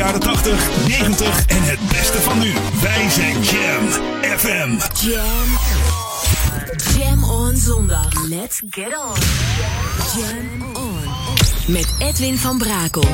jaren 80, 90 en het beste van nu. Wij zijn Jam FM. Jam. Jam on zondag. Let's get on. Jam on. Met Edwin van Brakel.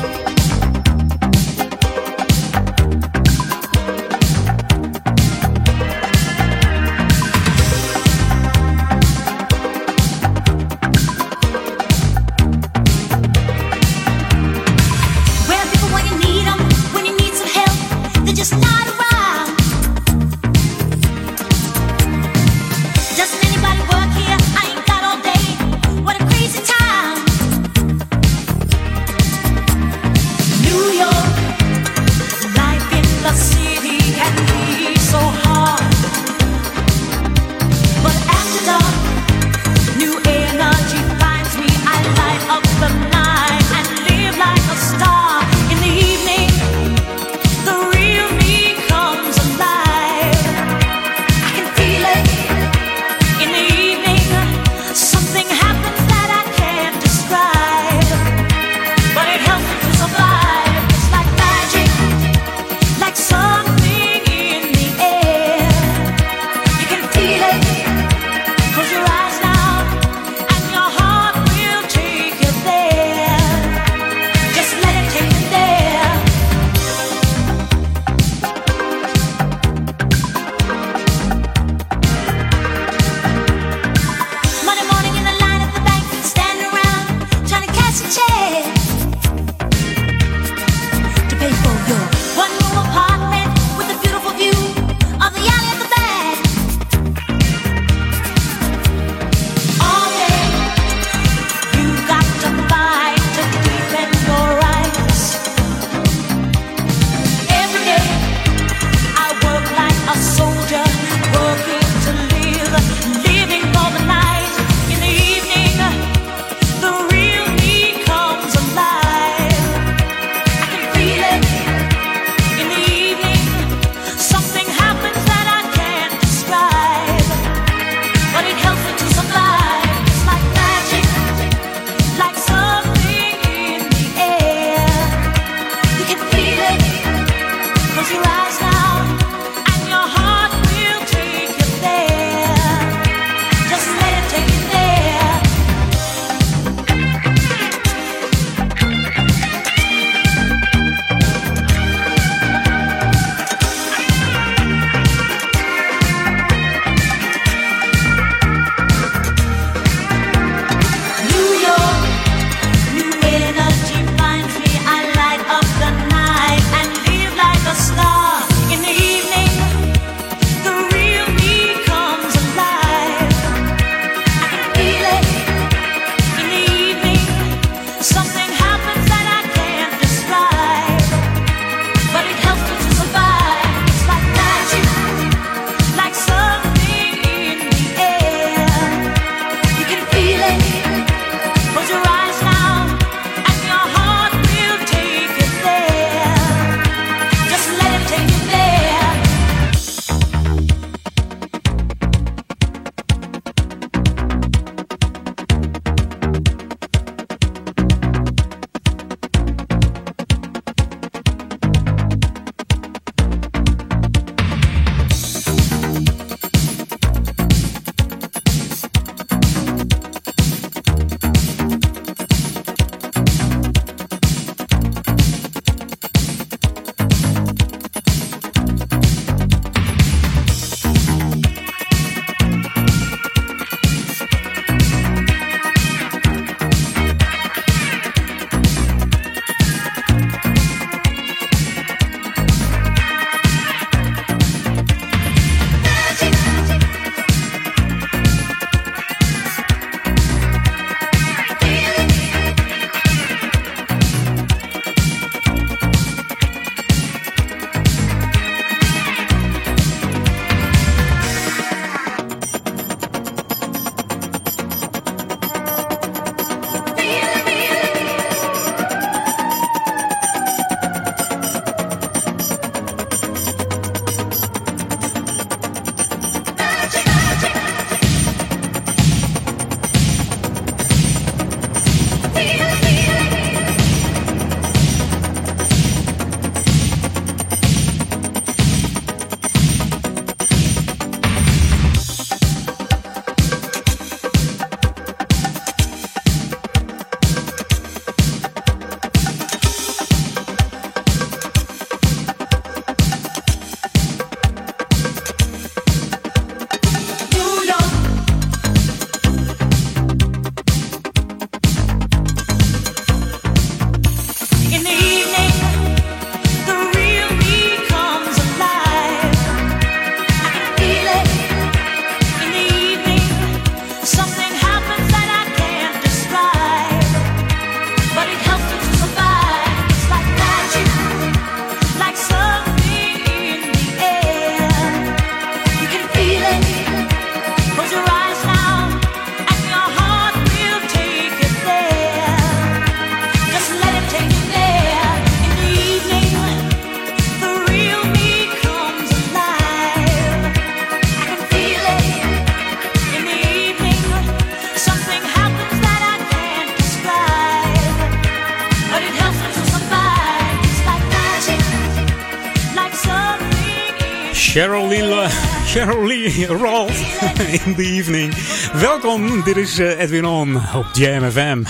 Cheryl Lee, Cheryl Lee Rolf in the evening. Welkom, dit is uh, Edwin On op Jam FM.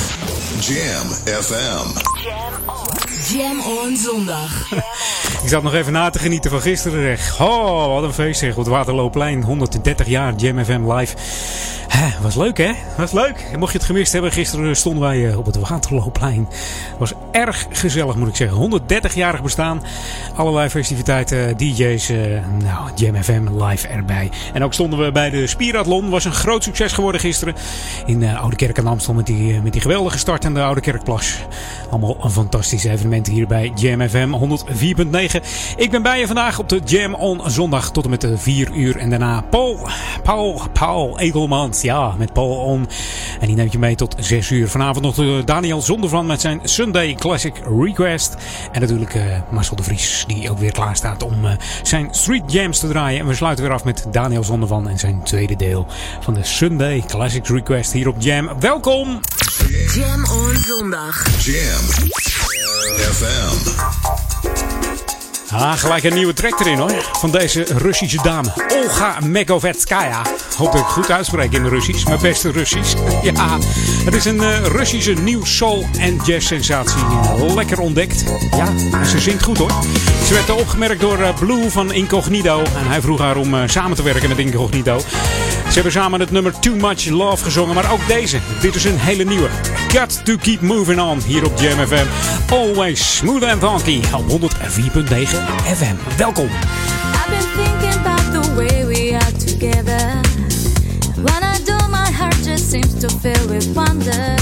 Jam FM. Jam on zondag. Ik zat nog even na te genieten van gisteren. Zeg. Oh, wat een feest zeg. Op het Waterloopplein. 130 jaar Jam FM live. Was leuk hè? Was leuk. Mocht je het gemist hebben, gisteren stonden wij eh, op het Waterloopplein. Was erg gezellig moet ik zeggen. 130-jarig bestaan. Allerlei festiviteiten, DJ's. Uh, nou, Jam FM live erbij. En ook stonden we bij de Spierathlon. Was een groot succes geworden gisteren. In uh, Oude Kerk aan Amstel met die, met die geweldige start aan de Oude Kerkplas. Allemaal een fantastisch evenement hier bij Jam FM 104.9. Ik ben bij je vandaag op de Jam on zondag tot en met de 4 uur. En daarna Paul, Paul, Paul Egelmans. Ja, met Paul on. En die neemt je mee tot 6 uur. Vanavond nog Daniel Zondervan met zijn Sunday Classic Request. En natuurlijk uh, Marcel de Vries, die ook weer klaar staat om uh, zijn Street Jams te draaien. En we sluiten weer af met Daniel Zondervan en zijn tweede deel van de Sunday Classics Request hier op Jam. Welkom! Jam on zondag. Jam FM. Ah, gelijk een nieuwe track erin hoor. Van deze Russische dame. Olga Megovetskaya. Hoop dat ik goed uitspreek in Russisch. Mijn beste Russisch. ja, het is een uh, Russische nieuw soul- en jazz-sensatie. Lekker ontdekt. Ja, ze zingt goed hoor. Ze werd opgemerkt door uh, Blue van Incognito. En hij vroeg haar om uh, samen te werken met Incognito. Ze hebben samen het nummer Too Much Love gezongen. Maar ook deze. Dit is een hele nieuwe. Got to keep moving on. Hier op Jam FM. Always smooth and funky. Op 104.9 FM. Welkom. I've been thinking about the way we are together. When I do, my heart just seems to fill with wonder.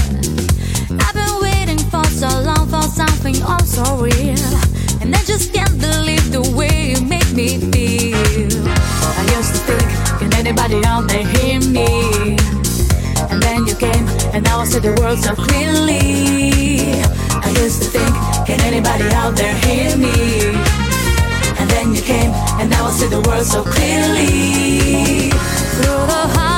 I've been waiting for so long for something all so real. And I just can't believe the way you make me feel. I used to think, can anybody out there hear me? And then you came, and now I see the world so clearly. I used to think, can anybody out there hear me? Then you came, and now I see the world so clearly. Through the highways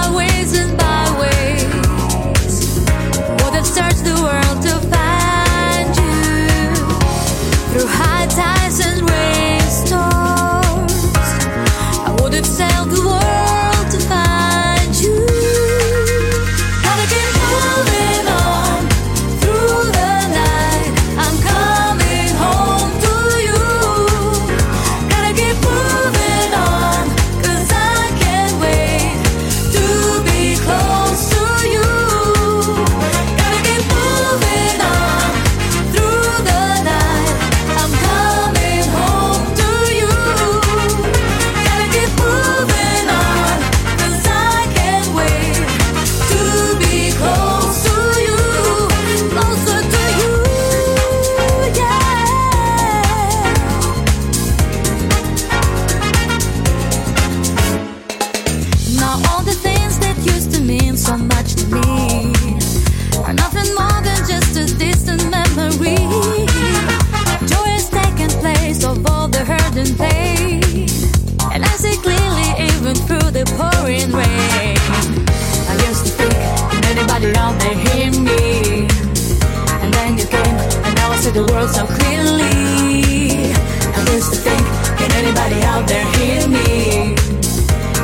see the world so clearly. I used to think, can anybody out there hear me?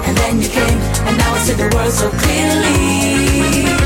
And then you came, and now I see the world so clearly.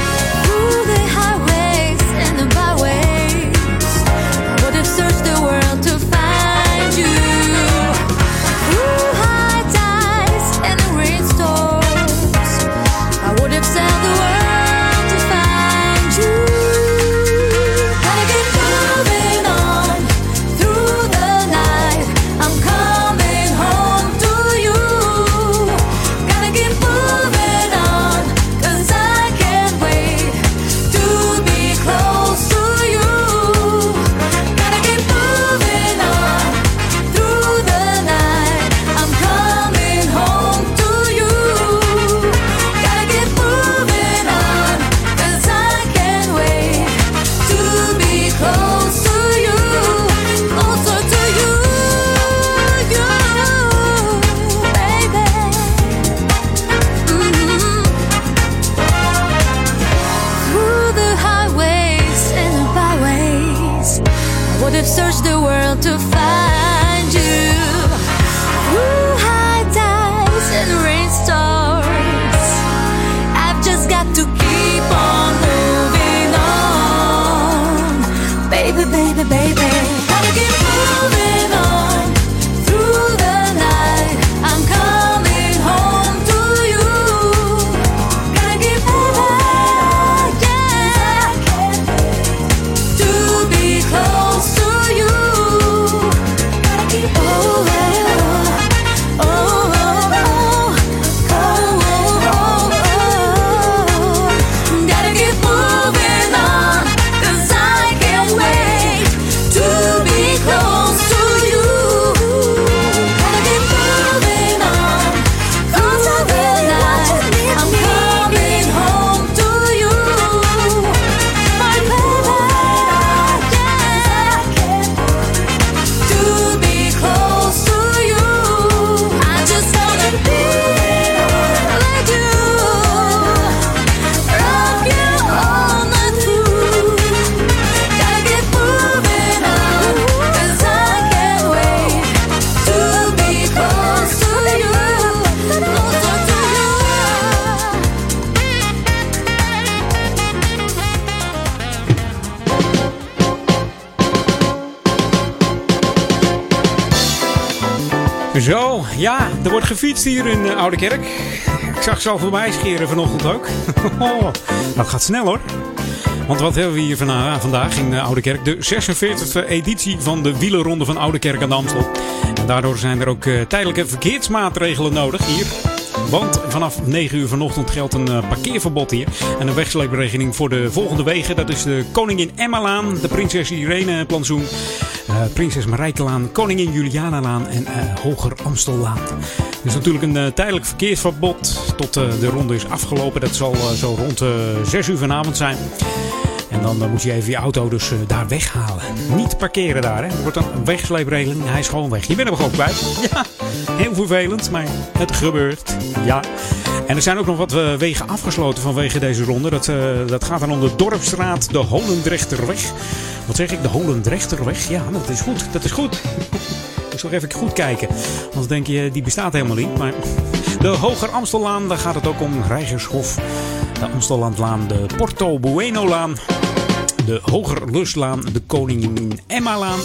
Gefietst hier in uh, Oude Kerk. Ik zag ze al voorbij scheren vanochtend ook. Oh, dat gaat snel hoor. Want wat hebben we hier vandaag in uh, Oude Kerk? De 46e editie van de wielerronde van Oude Kerk aan de Amstel. En daardoor zijn er ook tijdelijke verkeersmaatregelen nodig hier. Want vanaf 9 uur vanochtend geldt een parkeerverbod hier. En een wegsleepregeling voor de volgende wegen. Dat is de Koningin Emma-laan, de Prinses Irene Plantsoen, uh, Prinses Marijkelaan, Koningin Juliana-laan en uh, Hoger Amstellaan. Er is natuurlijk een tijdelijk verkeersverbod tot de ronde is afgelopen. Dat zal zo rond 6 uur vanavond zijn. En dan moet je even je auto dus daar weghalen. Niet parkeren daar. Hè. Er wordt een wegsleepregeling. Hij is gewoon weg. Je bent hem gewoon kwijt. Ja, heel vervelend, maar het gebeurt. Ja. En er zijn ook nog wat wegen afgesloten vanwege deze ronde. Dat, dat gaat dan om de Dorpstraat, de Holendrechterweg. Wat zeg ik? De Holendrechterweg? Ja, dat is goed. Dat is goed. Ik zal even goed kijken. Anders denk je, die bestaat helemaal niet. Maar de Hoger Amstellaan, daar gaat het ook om. Rijgershof, de Amstellandlaan, de Porto Bueno-laan. De Hoger Lustlaan, de Koningin Emma-laan.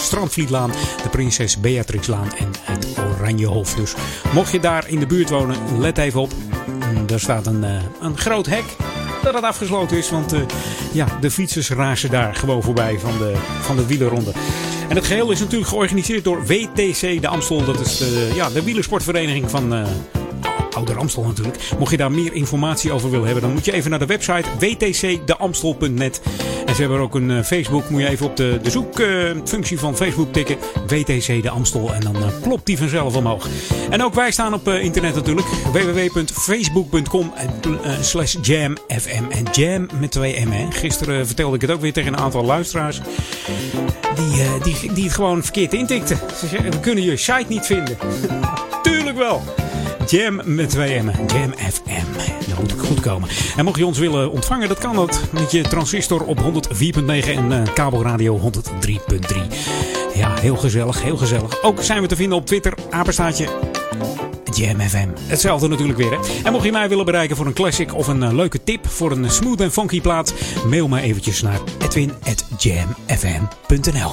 Strandvlietlaan, de Prinses Beatrixlaan en het Oranjehof. Dus mocht je daar in de buurt wonen, let even op. Er staat een, uh, een groot hek dat het afgesloten is. Want uh, ja, de fietsers razen daar gewoon voorbij van de, van de wielerronde. En het geheel is natuurlijk georganiseerd door WTC de Amstel. Dat is de, ja, de wielersportvereniging van... Ouder Amstel natuurlijk. Mocht je daar meer informatie over willen hebben, dan moet je even naar de website wtcdeamstel.net. En ze hebben ook een uh, Facebook. Moet je even op de, de zoekfunctie van Facebook tikken. WTC de Amstel. En dan uh, klopt die vanzelf omhoog. En ook wij staan op internet natuurlijk. www.facebook.com slash jamfm. En jam met twee m. Gisteren vertelde ik het ook weer tegen een aantal luisteraars. Die, die, die het gewoon verkeerd intikten. Ze zeggen, we kunnen je site niet vinden. Tuurlijk wel. Jam met twee M'en. Jam FM. Dat moet goed komen. En mocht je ons willen ontvangen, dat kan dat. Met je transistor op 104.9 en uh, kabelradio 103.3. Ja, heel gezellig, heel gezellig. Ook zijn we te vinden op Twitter, apenstaatje Jam FM. Hetzelfde natuurlijk weer. Hè? En mocht je mij willen bereiken voor een classic of een uh, leuke tip voor een smooth en funky plaat, mail me eventjes naar edwin.jamfm.nl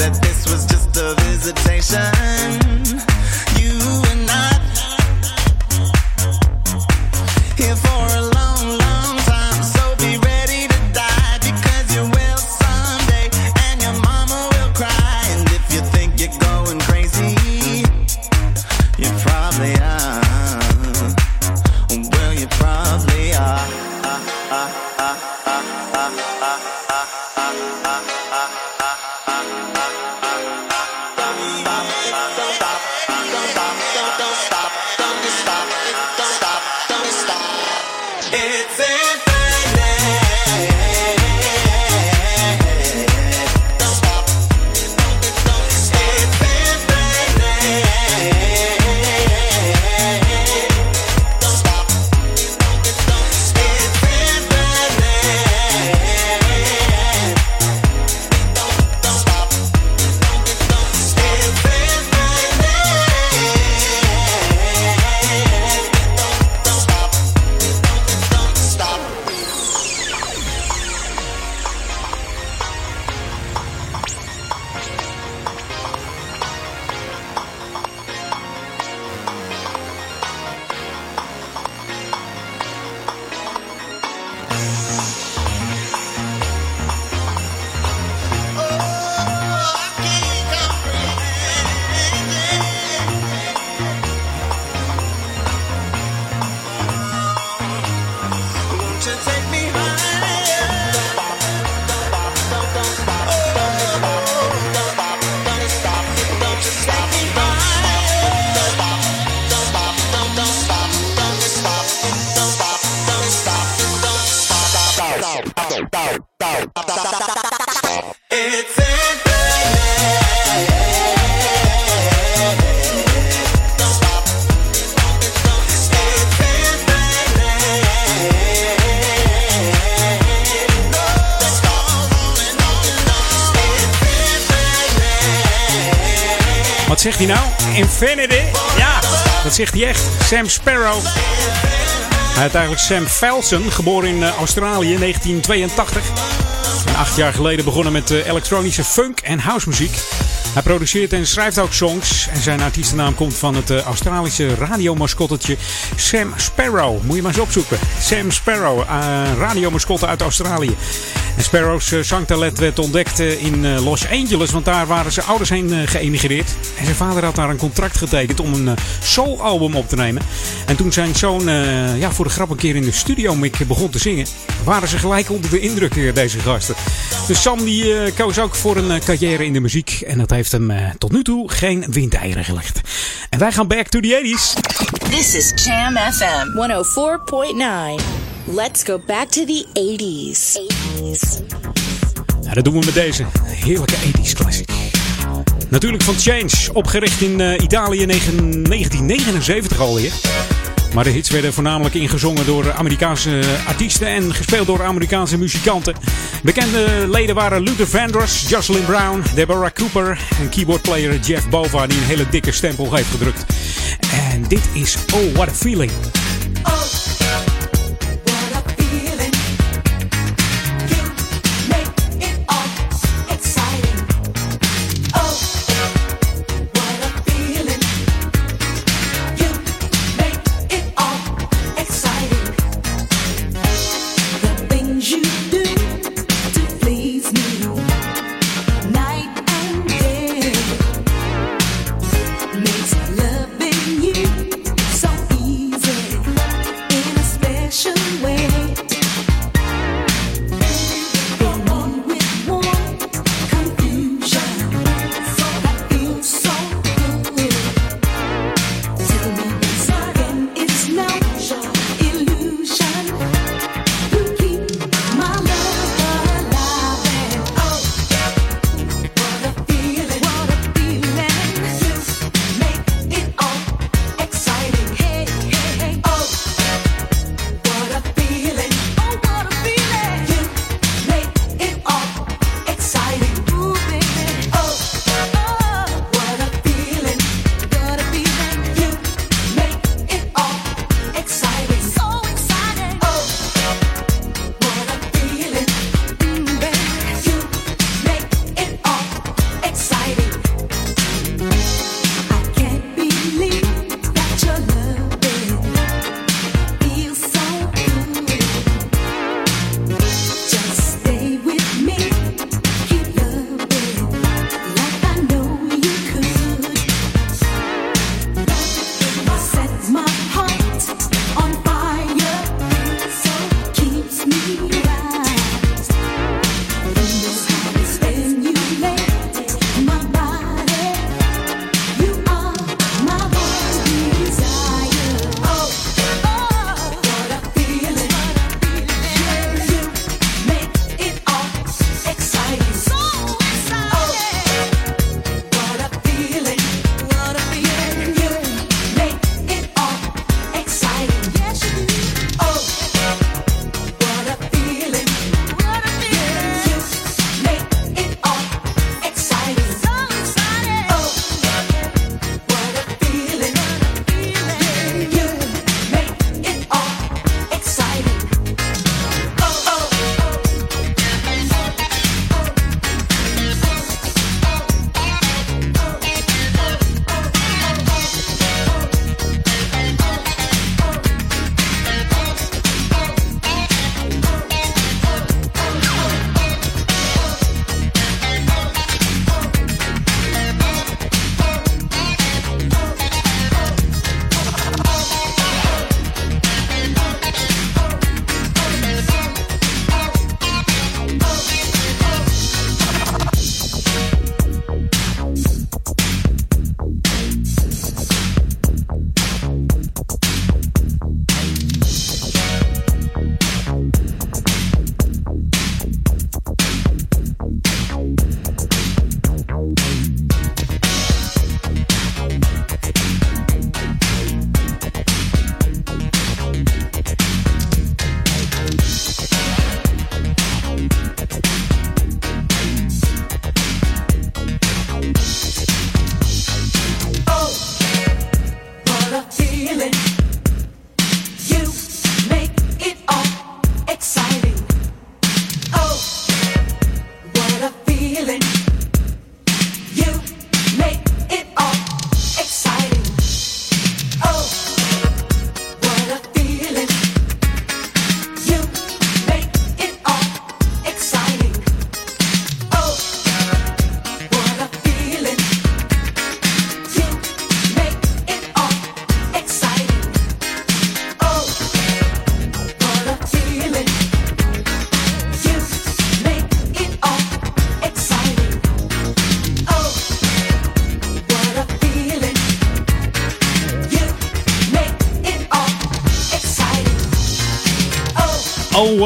that this was just a visitation. You and Sam Sparrow. Hij heet eigenlijk Sam Felsen, geboren in eh, Australië in 1982. En acht jaar geleden begonnen met uh, elektronische funk en housemuziek. Hij produceert en schrijft ook songs. En zijn artiestennaam komt van het uh, Australische radiomascottetje Sam Sparrow. Moet je maar eens opzoeken. Sam Sparrow, radiomascotte uit Australië. Sparrow's zangtalent werd ontdekt in Los Angeles, want daar waren zijn ouders heen geëmigreerd. Zijn vader had daar een contract getekend om een soul-album op te nemen. En toen zijn zoon ja, voor de grap een keer in de studio begon te zingen, waren ze gelijk onder de indruk, deze gasten. Dus Sam die koos ook voor een carrière in de muziek. En dat heeft hem uh, tot nu toe geen windeieren gelegd. En wij gaan back to the 80s. This is Jam FM 104.9. Let's go back to the 80s. 80s. Nou, dat doen we met deze heerlijke 80s classic. Natuurlijk van Change, opgericht in uh, Italië in 1979 alweer. Maar de hits werden voornamelijk ingezongen door Amerikaanse artiesten en gespeeld door Amerikaanse muzikanten. Bekende leden waren Luther Vandross, Jocelyn Brown, Deborah Cooper en keyboardplayer Jeff Bova die een hele dikke stempel heeft gedrukt. En dit is Oh What a Feeling. Oh,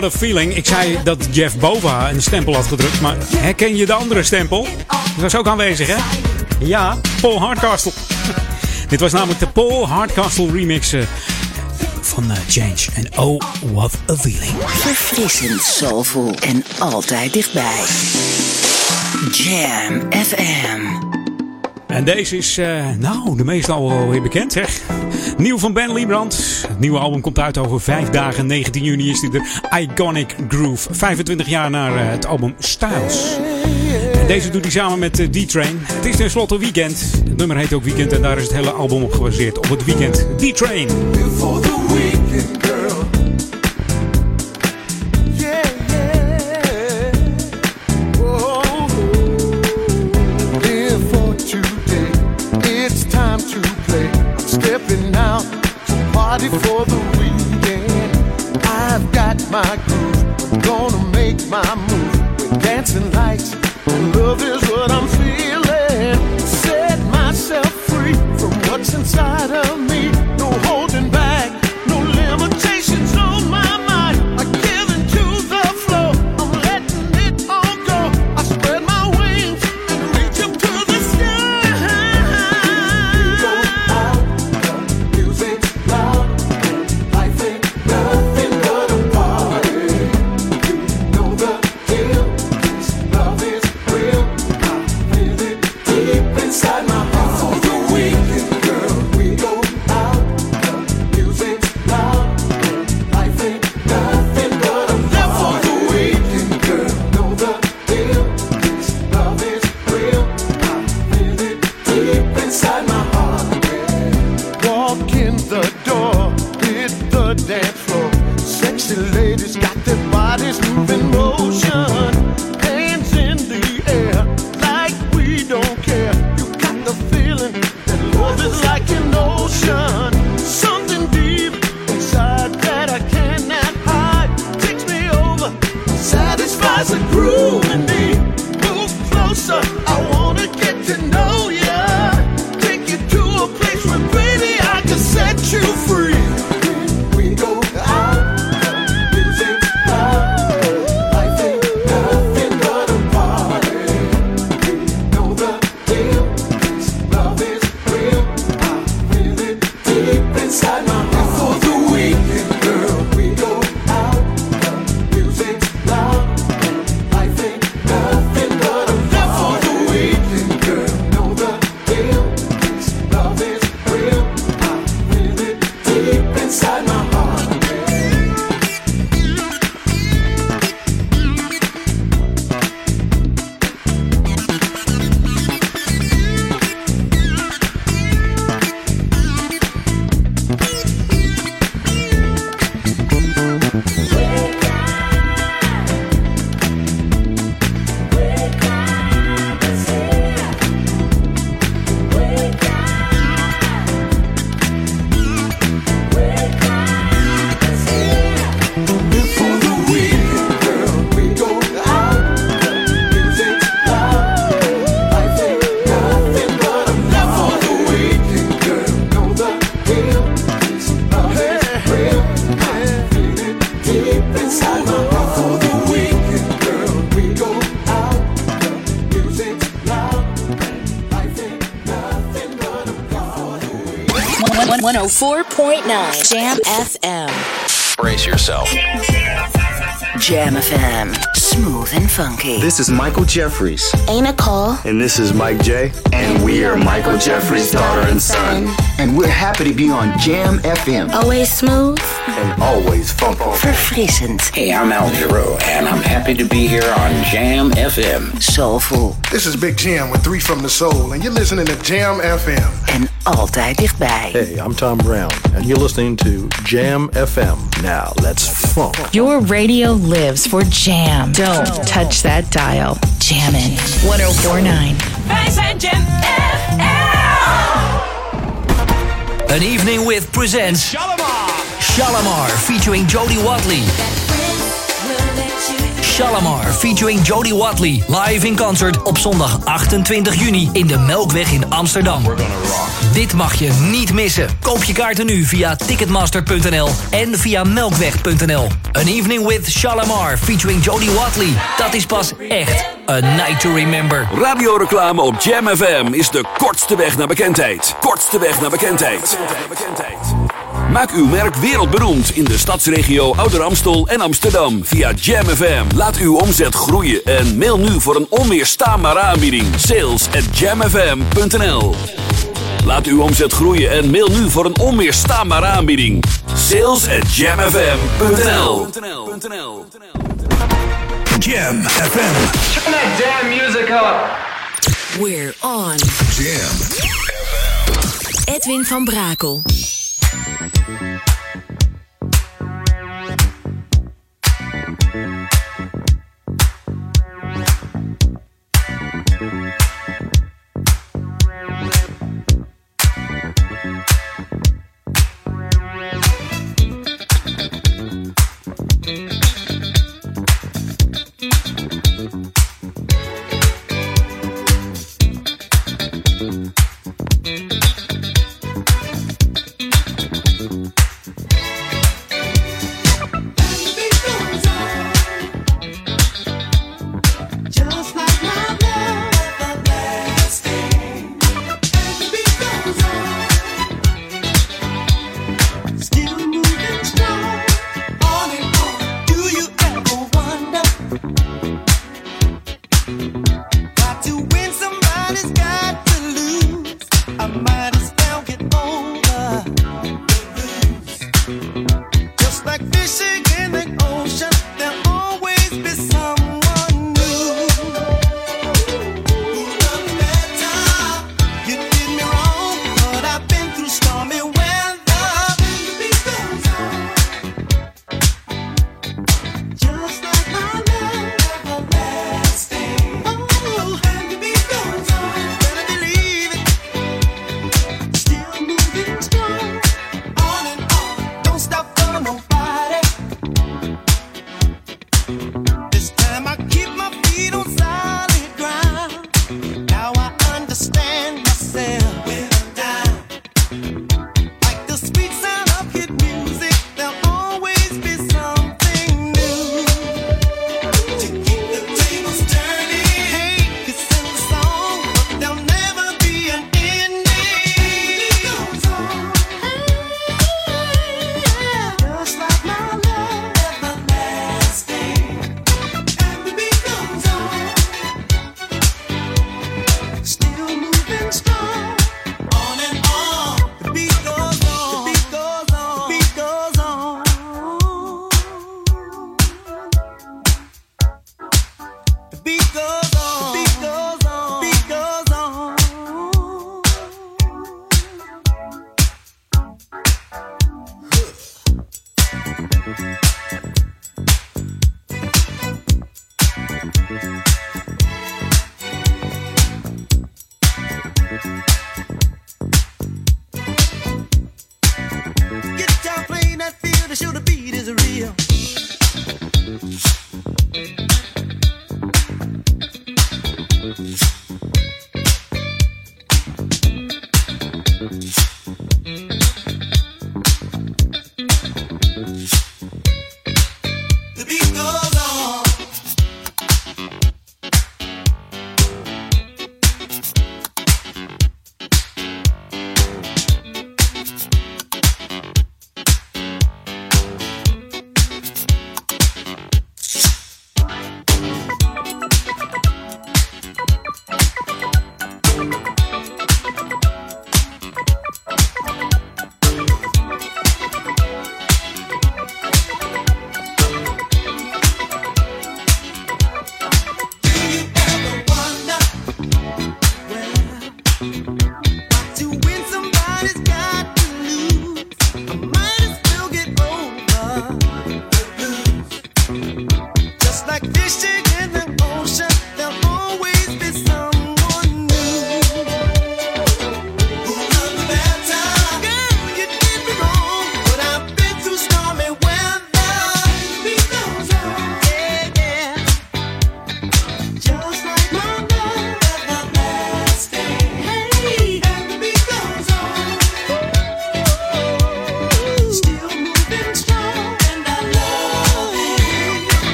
what a feeling. Ik zei dat Jeff Bova een stempel had gedrukt, maar herken je de andere stempel? Die was ook aanwezig, hè? Ja, Paul Hardcastle. Dit was namelijk de Paul Hardcastle remix uh, van uh, Change. En oh, what a feeling. Verfrissend, soulful en altijd dichtbij. Jam FM. En deze is, uh, nou, de meeste al wel weer bekend, zeg. Nieuw van Ben Liebrand. Het nieuwe album komt uit over vijf dagen. 19 juni is dit de Iconic Groove. 25 jaar na uh, het album Styles. Deze doet hij samen met uh, D-Train. Het is tenslotte weekend. Het nummer heet ook Weekend en daar is het hele album op gebaseerd. Op het weekend. D-Train. Jam FM. Brace yourself. Jam FM. Smooth and funky. This is Michael Jeffries, Ain't a call. and this is Mike J, and we are Michael Jeffries' daughter and son, And we're happy to be on Jam FM. Always smooth. and always funky. Verfrissend. Hey, I'm Al Giro, and I'm happy to be here on Jam FM. Soulful. This is Big Jam with Three from the Soul, and you're listening to Jam FM. En altijd dichtbij. Hey, I'm Tom Brown, and you're listening to Jam FM. Now, let's funk. Your radio lives for Jam. Don't touch that dial. Jammin'. 1049. Wij zijn Jam An Evening with presents Shalamar. Shalamar featuring Jodie Watley. Shalamar featuring Jodie Watley live in concert op zondag 28 juni in de Melkweg in Amsterdam. Ja, dit mag je niet missen. Koop je kaarten nu via ticketmaster.nl en via melkweg.nl. An Evening with Shalamar featuring Jodie Watley. Dat is pas echt een night to remember. Radioreclame op Jam FM is de kortste weg naar bekendheid. Kortste weg naar bekendheid. Maak uw merk wereldberoemd in de stadsregio Ouder Amstel en Amsterdam via Jam FM. Laat uw omzet groeien en mail nu voor een onweerstaanbare aanbieding. Sales at jamfm.nl Laat uw omzet groeien en mail nu voor een onweerstaanbare aanbieding. Sales at jamfm.nl Jam FM. Turn that damn music up. We're on. Jam Edwin van Brakel.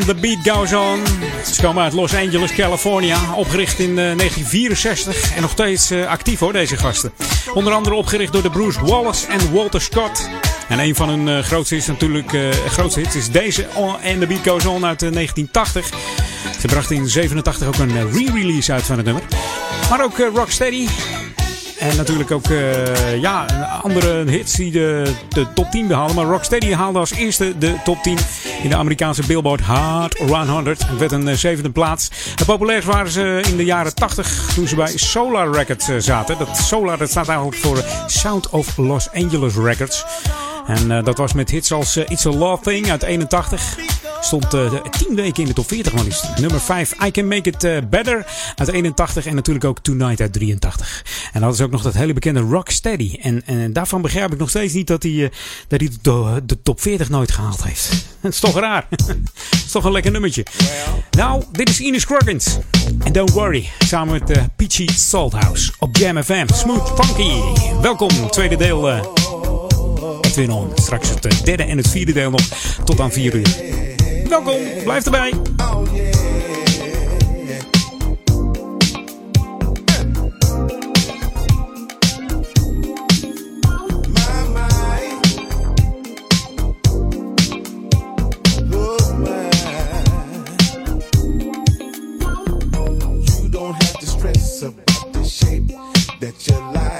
And The Beat Goes On. Ze komen uit Los Angeles, California. Opgericht in uh, 1964 en nog steeds uh, actief hoor, deze gasten. Onder andere opgericht door de Bruce Wallace en Walter Scott. En een van hun uh, grootste hits natuurlijk, grootste hits is deze and The Beat Goes On uit 1980. Ze brachten in 87 ook een re-release uit van het nummer. Maar ook Rocksteady en natuurlijk ook uh, ja, andere hits die de, de top 10 behalen. Maar Rocksteady haalde als eerste de top 10 in de Amerikaanse Billboard Hard 100. Het werd een uh, zevende plaats. Het populairst waren ze in de jaren 80 toen ze bij Solar Records uh, zaten. Dat Solar dat staat eigenlijk voor Sound of Los Angeles Records. En dat was met hits als It's a Love Thing uit 81. Stond uh, 10 weken in de top 40 maar. Nummer 5, I Can Make It uh, Better uit 81. En natuurlijk ook Tonight uit 83. En dat is ook nog dat hele bekende Rocksteady. En, en daarvan begrijp ik nog steeds niet dat hij, uh, dat de, top 40 nooit gehaald heeft. Dat is toch raar. Dat is toch een lekker nummertje. Nou, dit is Ines Crockens. En Don't Worry, samen met uh, Peachy Salthouse op Jam FM. Smooth Funky. Welkom, tweede deel. Edwin On. Straks het derde en het vierde deel nog tot aan 4 uur. Welkom, blijf erbij. Yeah. My my. Look man. You don't have to stress about the shape that your life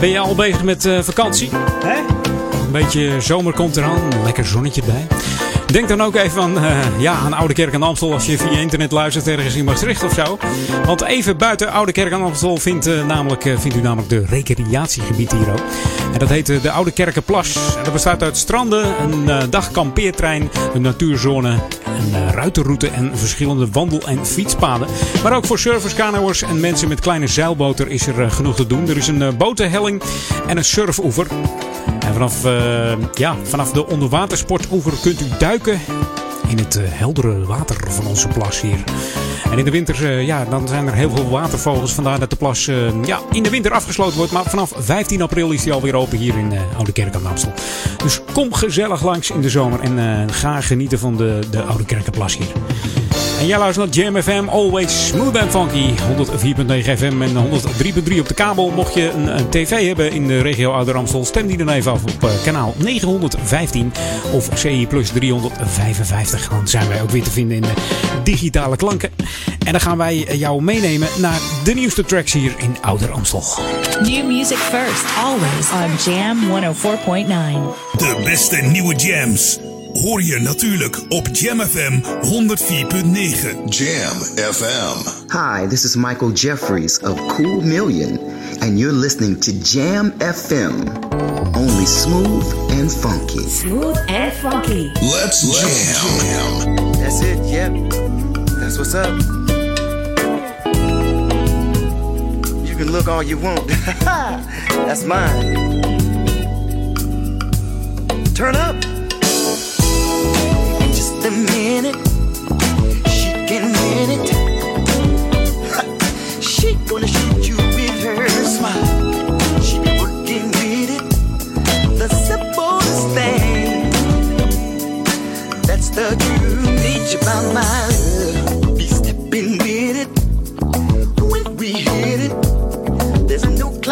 ben je al bezig met eh, vakantie? Hè? Een beetje zomer komt eraan, lekker zonnetje bij. Denk dan ook even aan, eh, ja, aan Oude Kerk aan Amstel als je via internet luistert ergens in Maastricht of zo. Want even buiten Oude Kerk aan Amstel vindt, eh, namelijk, eh, vindt u namelijk de recreatiegebied hier ook. En dat heet de Oude Kerkenplas. En dat bestaat uit stranden, een dagkampeertrein, een natuurzone, een ruitenroute en verschillende wandel- en fietspaden. Maar ook voor surfers, kanoers en mensen met kleine zeilboten is er genoeg te doen. Er is een botenhelling en een surfoever. En vanaf, ja, vanaf de onderwatersportoever kunt u duiken in het eh, heldere water van onze plas hier. En in de winter eh, ja, dan zijn er heel veel watervogels. Vandaar dat de plas eh, ja, in de winter afgesloten wordt. Maar vanaf 15 april is die alweer open hier in eh, Oude Kerk aan de Amstel. Dus kom gezellig langs in de zomer en ga genieten van de, de Oude Kerkenplas hier. En jij luistert naar Jam FM, always smooth and funky. 104.9 FM en 103.3 op de kabel. Mocht je een, een tv hebben in de regio Ouder Amstel, stem die dan even af op kanaal 915 of CI plus 355. Dan zijn wij ook weer te vinden in de digitale klanken. En dan gaan wij eh, jou meenemen naar de nieuwste tracks hier in Ouder Amstel. New music first, always on Jam 104.9. De beste nieuwe jams hoor je natuurlijk op Jam FM 104.9. Jam FM. Hi, this is Michael Jeffries of Cool Million, and you're listening to Jam FM. Only smooth and funky. Smooth and funky. Let's, jam. That's it, yep. That's what's up. Can look all you want. That's mine. Turn up. In just a minute, she can win it. she gonna shoot you with her smile. She working with it. The simplest thing. That's the true nature about my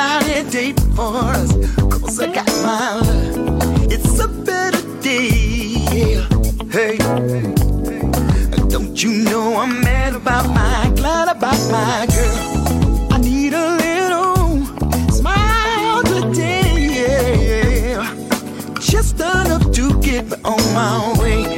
cloudy day for us. Cause I got my love. It's a better day. Hey. Don't you know I'm mad about my, glad about my girl. I need a little smile today. Yeah. Just enough to get me on my way.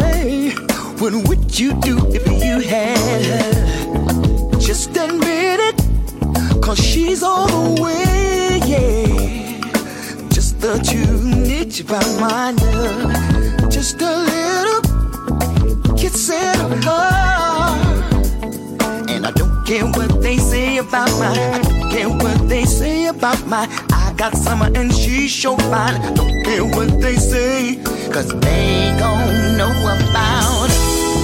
Hey, what would you do if you had her? Just admit it, cause she's all the way, yeah. Just the true nature about my love. Just a little kiss and hug. And I don't care what they say about my, I don't care what they say about my. I got summer and she's so fine. Don't care what they say, cause they gon' know about.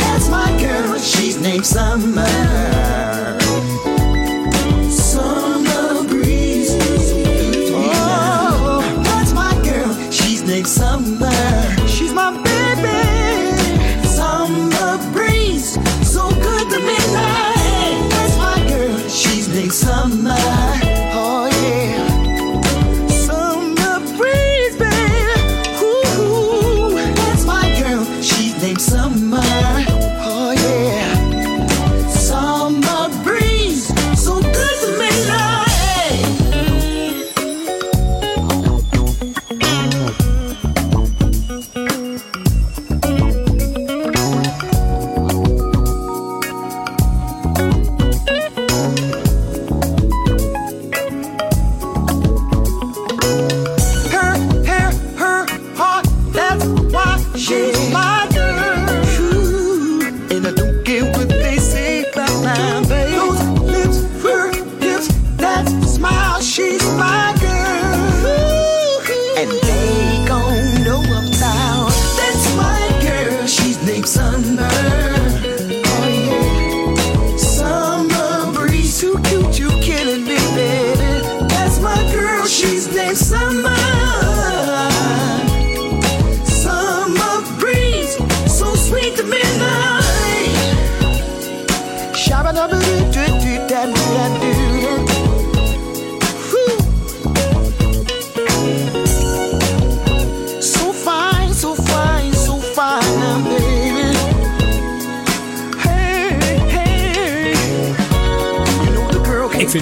That's my girl, she's named Summer. Summer breeze. Oh, that's my girl, she's named Summer.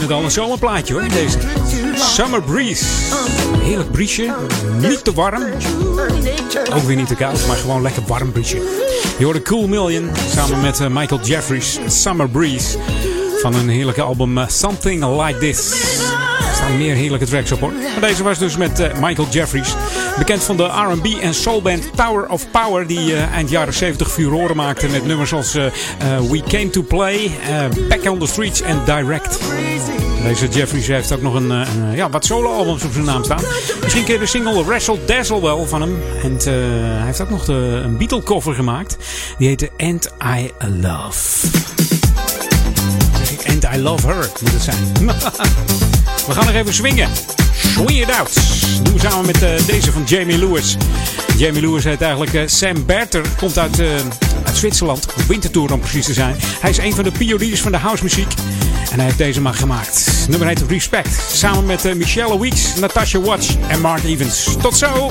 Het al een zomerplaatje hoor, deze. Summer Breeze. Heerlijk briesje. Niet te warm. Ook weer niet te koud, maar gewoon lekker warm briesje. Je hoorde Cool Million samen met eh, Michael Jeffries. Summer Breeze. Van een heerlijke album eh, Something Like This. Er staan meer heerlijke tracks op hoor. Deze was dus met eh, Michael Jeffries. Bekend van de R&B en soulband Tower of Power. Die eind jaren 70 furoren maakte met nummers als We Came To Play, Back On The Streets en Direct. Deze Jeffries heeft ook nog een, eh, een, eh, ja, wat solo-albums op zijn naam staan. Misschien je de single Wrestle Dazzle wel van hem. En eh, hij heeft ook nog de, een Beatle-cover gemaakt. Die heette And I Love. And I Love Her moet het zijn. We gaan nog even swingen. Swing it out. Doen we samen met deze van Jamie Lewis. Jamie Lewis heet eigenlijk Sam Berter. Komt uit, uit Zwitserland. Wintertour om precies te zijn. Hij is een van de pioniers van de housemuziek. En hij heeft deze maar gemaakt. Nummer heet Respect. Samen met eh, Michelle Weeks, Natasha Watts en Mark Evans. Tot zo!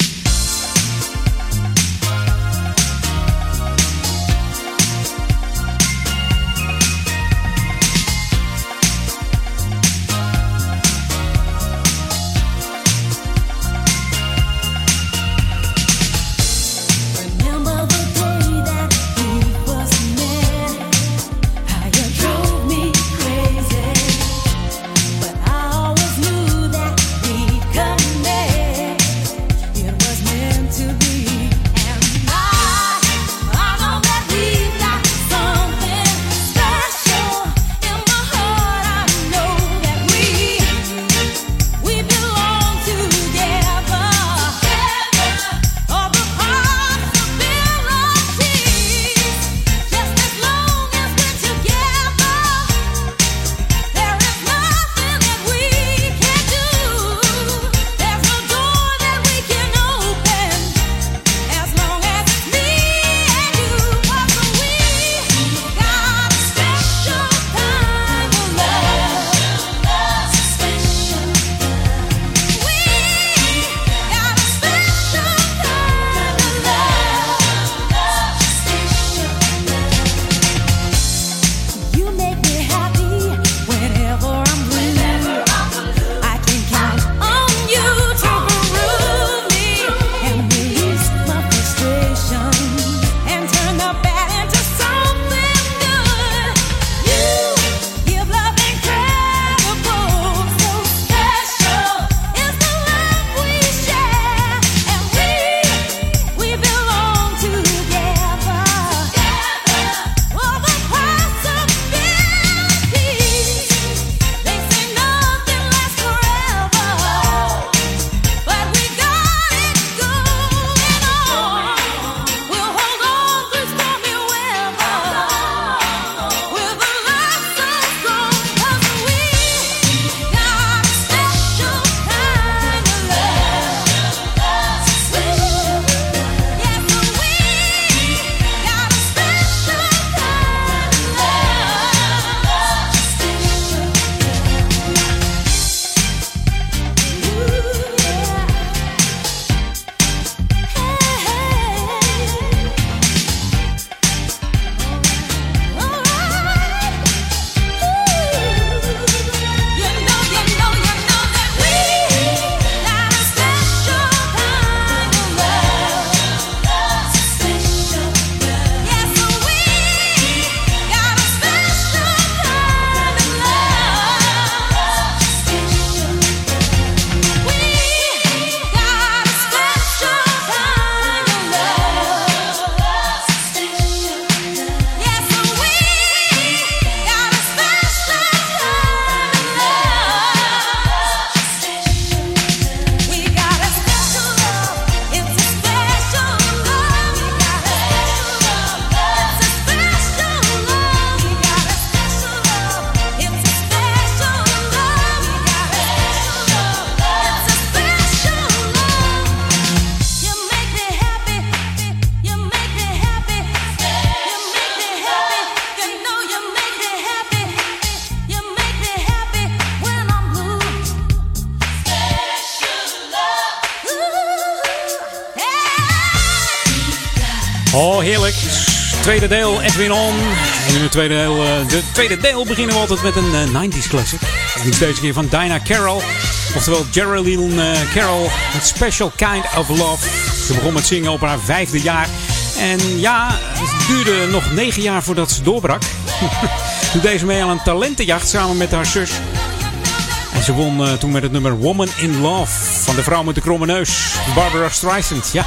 Tweede deel, Edwin On. En in het tweede deel, eh, de tweede deel beginnen we altijd met een eh, 90s classic. En deze keer van Dinah Carroll. Oftewel Geraldine eh, Carroll. Met Special Kind of Love. Ze begon met zingen op haar vijfde jaar. En ja, het duurde nog negen jaar voordat ze doorbrak. Toen deed ze mee aan een talentenjacht samen met haar zus. En ze won eh, toen met het nummer Woman in Love van de vrouw met de kromme neus, Barbara Streisand. Ja.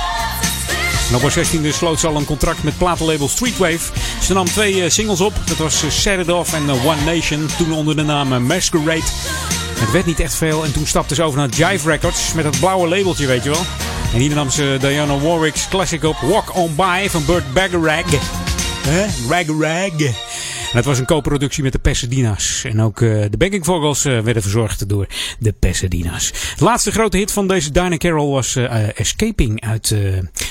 En op haar 16e sloot ze al een contract met platenlabel Streetwave. Ze nam twee eh, singles op. Dat was eh, Set It Off en eh, One Nation. Toen onder de naam Masquerade. Het werd niet echt veel. En toen stapte ze over naar Jive Records. Met dat blauwe labeltje, weet je wel. En hier nam ze Diana Warwick's classic op Walk On By van Burt Bacharach. Hè? Rag Rag. Het was een co-productie met de Pasadena's. En ook eh, de backing vocals eh, werden verzorgd door de Pasadena's. De laatste grote hit van deze Dinah Carroll was eh, Escaping uit,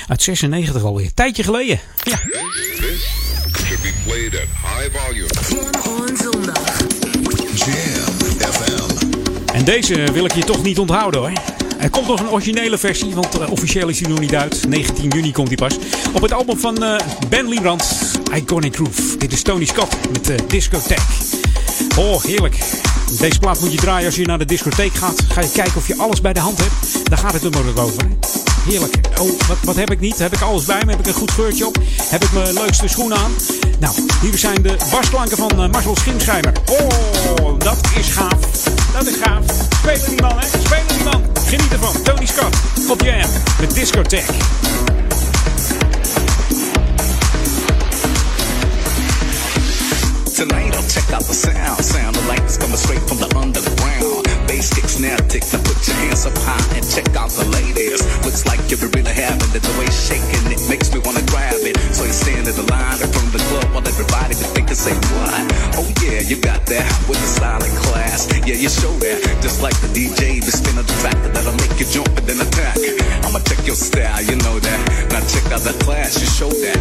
uit 96 alweer. Tijdje geleden. Ja. This should be played at high volume. Jam on zondag. Jam FM. En deze wil ik je toch niet onthouden hoor. Er komt nog een originele versie, want eh, officieel is hij nog niet uit. 19 juni komt hij pas. Op het album van eh, Ben Liebrand, Iconic Groove. Dit is Tony Scott met uh, Discotheek. Oh, heerlijk. Deze plaat moet je draaien als je naar de discotheek gaat. Ga je kijken of je alles bij de hand hebt. Daar gaat het nummer ook over. Heerlijk. Oh, wat, wat heb ik niet? Heb ik alles bij me? Heb ik een goed geurtje op? Heb ik mijn leukste schoenen aan? Nou, hier zijn de basklanken van Marcel Schimschijmer. Oh, dat is gaaf. Dat is gaaf. Spelen die man, hè? Spelen die man. Geniet ervan. Tony Scott op Jam met Discotheek. Tonight I'll check out the sound. Sound of lights coming straight from the underground. Bass kick, snare tick. Now put your hands up high and check out the ladies. Looks like you're really having it. The way shaking it makes me wanna grab it. So you stand in the line in front of the club while everybody be thinking, say what? Oh yeah, you got that with the style and. Yeah, you show that. Just like the DJ be spinning the track that'll make you jump and then attack. I'ma check your style, you know that. Now check out the class, you show that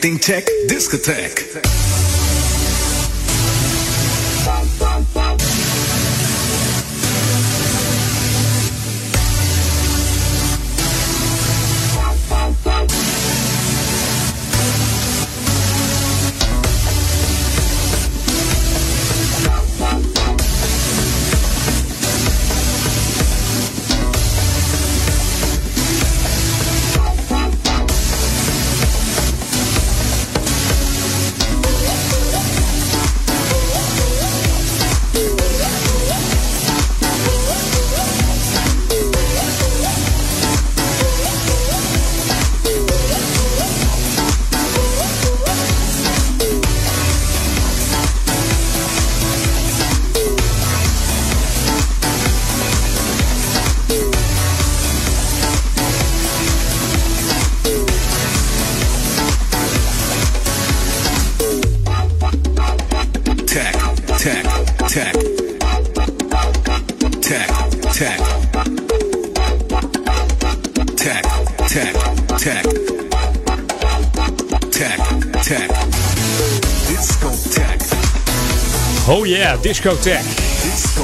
Tech Tech Discotheque. Tech. Tech. Disco Tech. Oh yeah, Discotheque.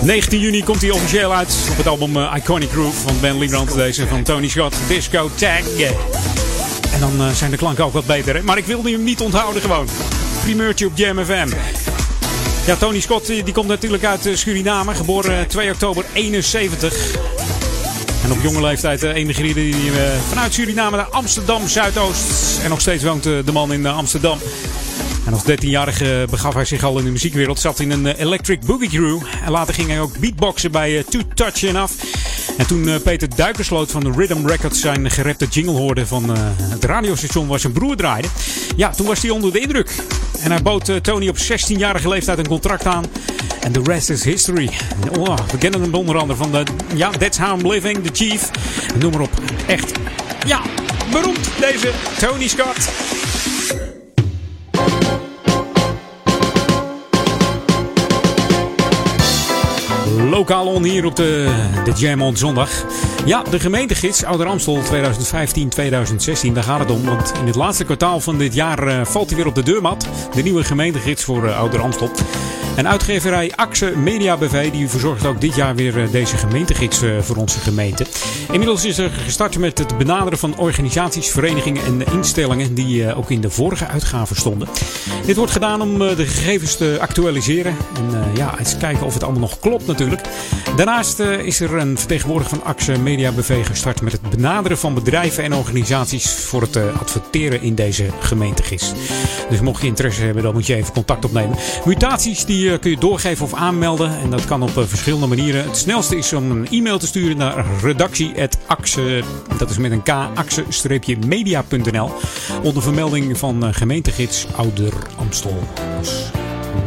19 juni komt hij officieel uit op het album eh, Iconic Groove van Ben Liebrand. Deze van Tony Scott, Discotheque. En dan eh, zijn de klanken ook wat beter. Maar ik wilde hem niet onthouden gewoon. Primeurtje op Jam FM. Ja, Tony Scott die, die komt natuurlijk uit eh, Suriname. Geboren eh, 2 oktober 71. En op jonge leeftijd eh, emigreerde hij eh, vanuit Suriname naar Amsterdam Zuidoost. En nog steeds woont eh, de man in eh, Amsterdam. En als 13-jarige begaf hij zich al in de muziekwereld. Zat in een eh, Electric Boogie Crew. En later ging hij ook beatboxen bij eh, Two Touch en Af. En toen eh, Peter Duikersloot van de Rhythm Records zijn gerapte jingle hoorde van eh, het radiostation waar zijn broer draaide. Ja, toen was hij onder de indruk. En hij bood eh, Tony op 16-jarige leeftijd een contract aan. En the rest is history. Oh, we kennen hem onder andere van de, ja, That's How I'm Living, The Chief. Noem maar op. Echt, ja, beroemd deze Tony Scott. Lokaal on hier op de, de Jam on zondag. Ja, de gemeentegids Ouder Amstel 2015-2016, daar gaat het om. Want in het laatste kwartaal van dit jaar eh, valt hij weer op de deurmat. De nieuwe gemeentegids voor eh, Ouder Amstel. En uitgeverij Axe Media BV die verzorgt ook dit jaar weer eh, deze gemeentegids voor onze gemeente. Inmiddels is er gestart met het benaderen van organisaties, verenigingen en instellingen die ook in de vorige uitgave stonden. Dit wordt gedaan om de gegevens te actualiseren. En ja, eens kijken of het allemaal nog klopt natuurlijk. Daarnaast is er een vertegenwoordiger van Axe Media BV gestart met het benaderen van bedrijven en organisaties voor het eh, adverteren in deze gemeentegids. Dus mocht je interesse hebben, dan moet je even contact opnemen. Mutaties die eh, kun je doorgeven of aanmelden. En dat kan op eh, verschillende manieren. Het snelste is om een e-mail te sturen naar redactie.axe, dat is met een k, axe-media.nl. Onder vermelding van gemeentegids Ouder Amstel. Dus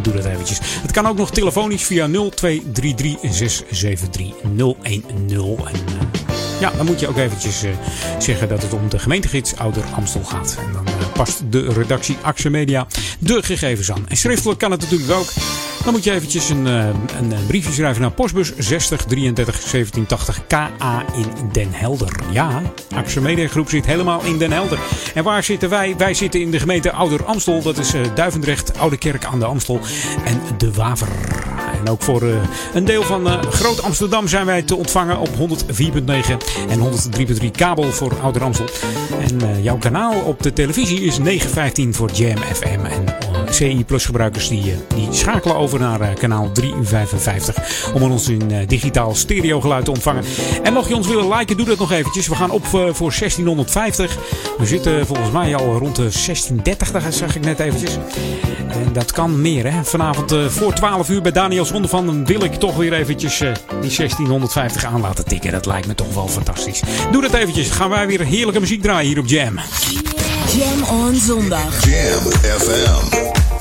doe dat eventjes. Het kan ook nog telefonisch via 0233 673 010. En ja, dan moet je ook eventjes eh, zeggen dat het om de gemeentegids Ouder Amstel gaat. En dan eh, past de redactie Axe Media de gegevens aan. En schriftelijk kan het natuurlijk ook. Dan moet je eventjes een, eh, een, briefje schrijven naar postbus 60 33 1780 KA in Den Helder. Ja, Axe Media Groep zit helemaal in Den Helder. En waar zitten wij? Wij zitten in de gemeente Ouder Amstel. Dat is Duivendrecht, Oude Kerk aan de Amstel en De Waver. En ook voor eh, een deel van eh, Groot Amsterdam zijn wij te ontvangen op 104.9 en 103.3 kabel voor Ouder Amstel. En eh, jouw kanaal op de televisie is 915 voor Jam FM. En CI Plus gebruikers die, eh, die schakelen over naar eh, kanaal 355 om ons in eh, digitaal stereo geluid te ontvangen. En mocht je ons willen liken, doe dat nog eventjes. We gaan op voor 1650. We zitten volgens mij al rond de 1630, daar zag ik net eventjes. En dat kan meer, hè. Vanavond voor 12 uur bij Daniel Zonde van dan wil ik toch weer eventjes die 1650 aan laten tikken. Dat lijkt me toch wel fantastisch. Doe dat eventjes. Gaan wij weer heerlijke muziek draaien hier op Jam. Jam on zondag. Jam FM.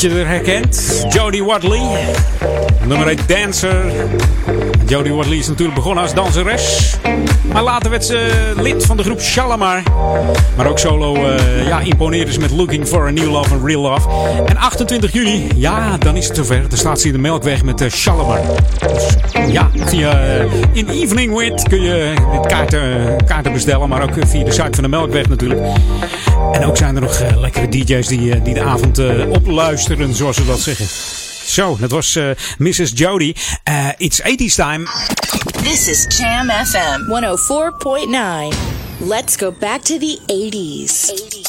je er herkent. Jodie Watley. Nummer 1 dancer. Jodie Watley is natuurlijk begonnen als danseres. Maar later werd ze lid van de groep Shalamar. Maar ook solo uh, ja, imponeerde ze met Looking for a New Love and Real Love. En 28 juni, ja, dan is het zover. Dan staat ze in de Melkweg met eh, uh, Shalamar. Dus, ja, via eh, In Evening With kun je kaarten, kaarten bestellen. Maar ook via de site van de Melkweg natuurlijk. En ook zijn er nog eh, lekkere DJ's die, eh, die de avond uh, opluisteren, zoals ze dat zeggen. Zo, dat was Mrs. Jody. it's 80s time. This is Jam FM 104.9. Let's go back to the 80s.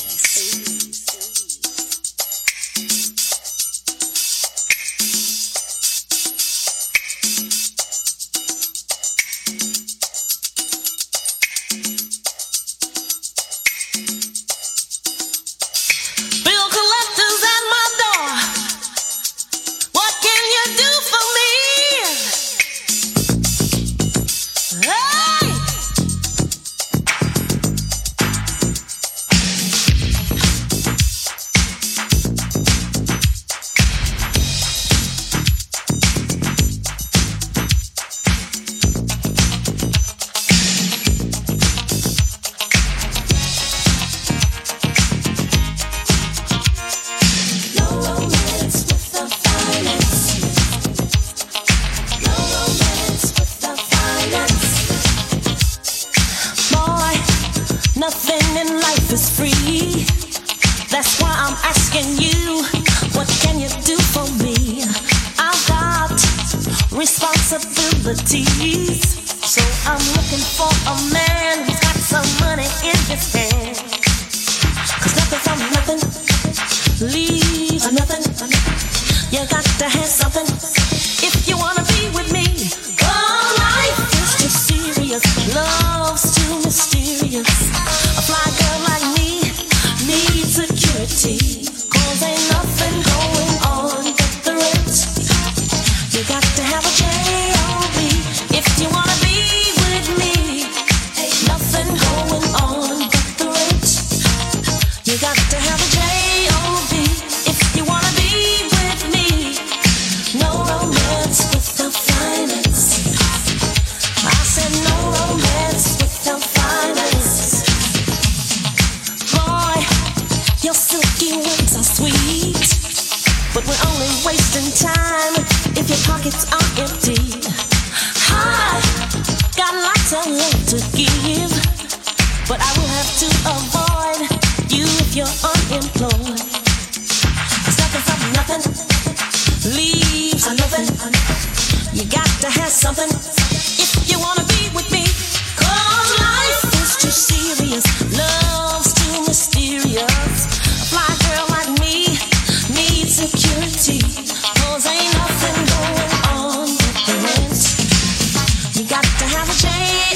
Got to have a J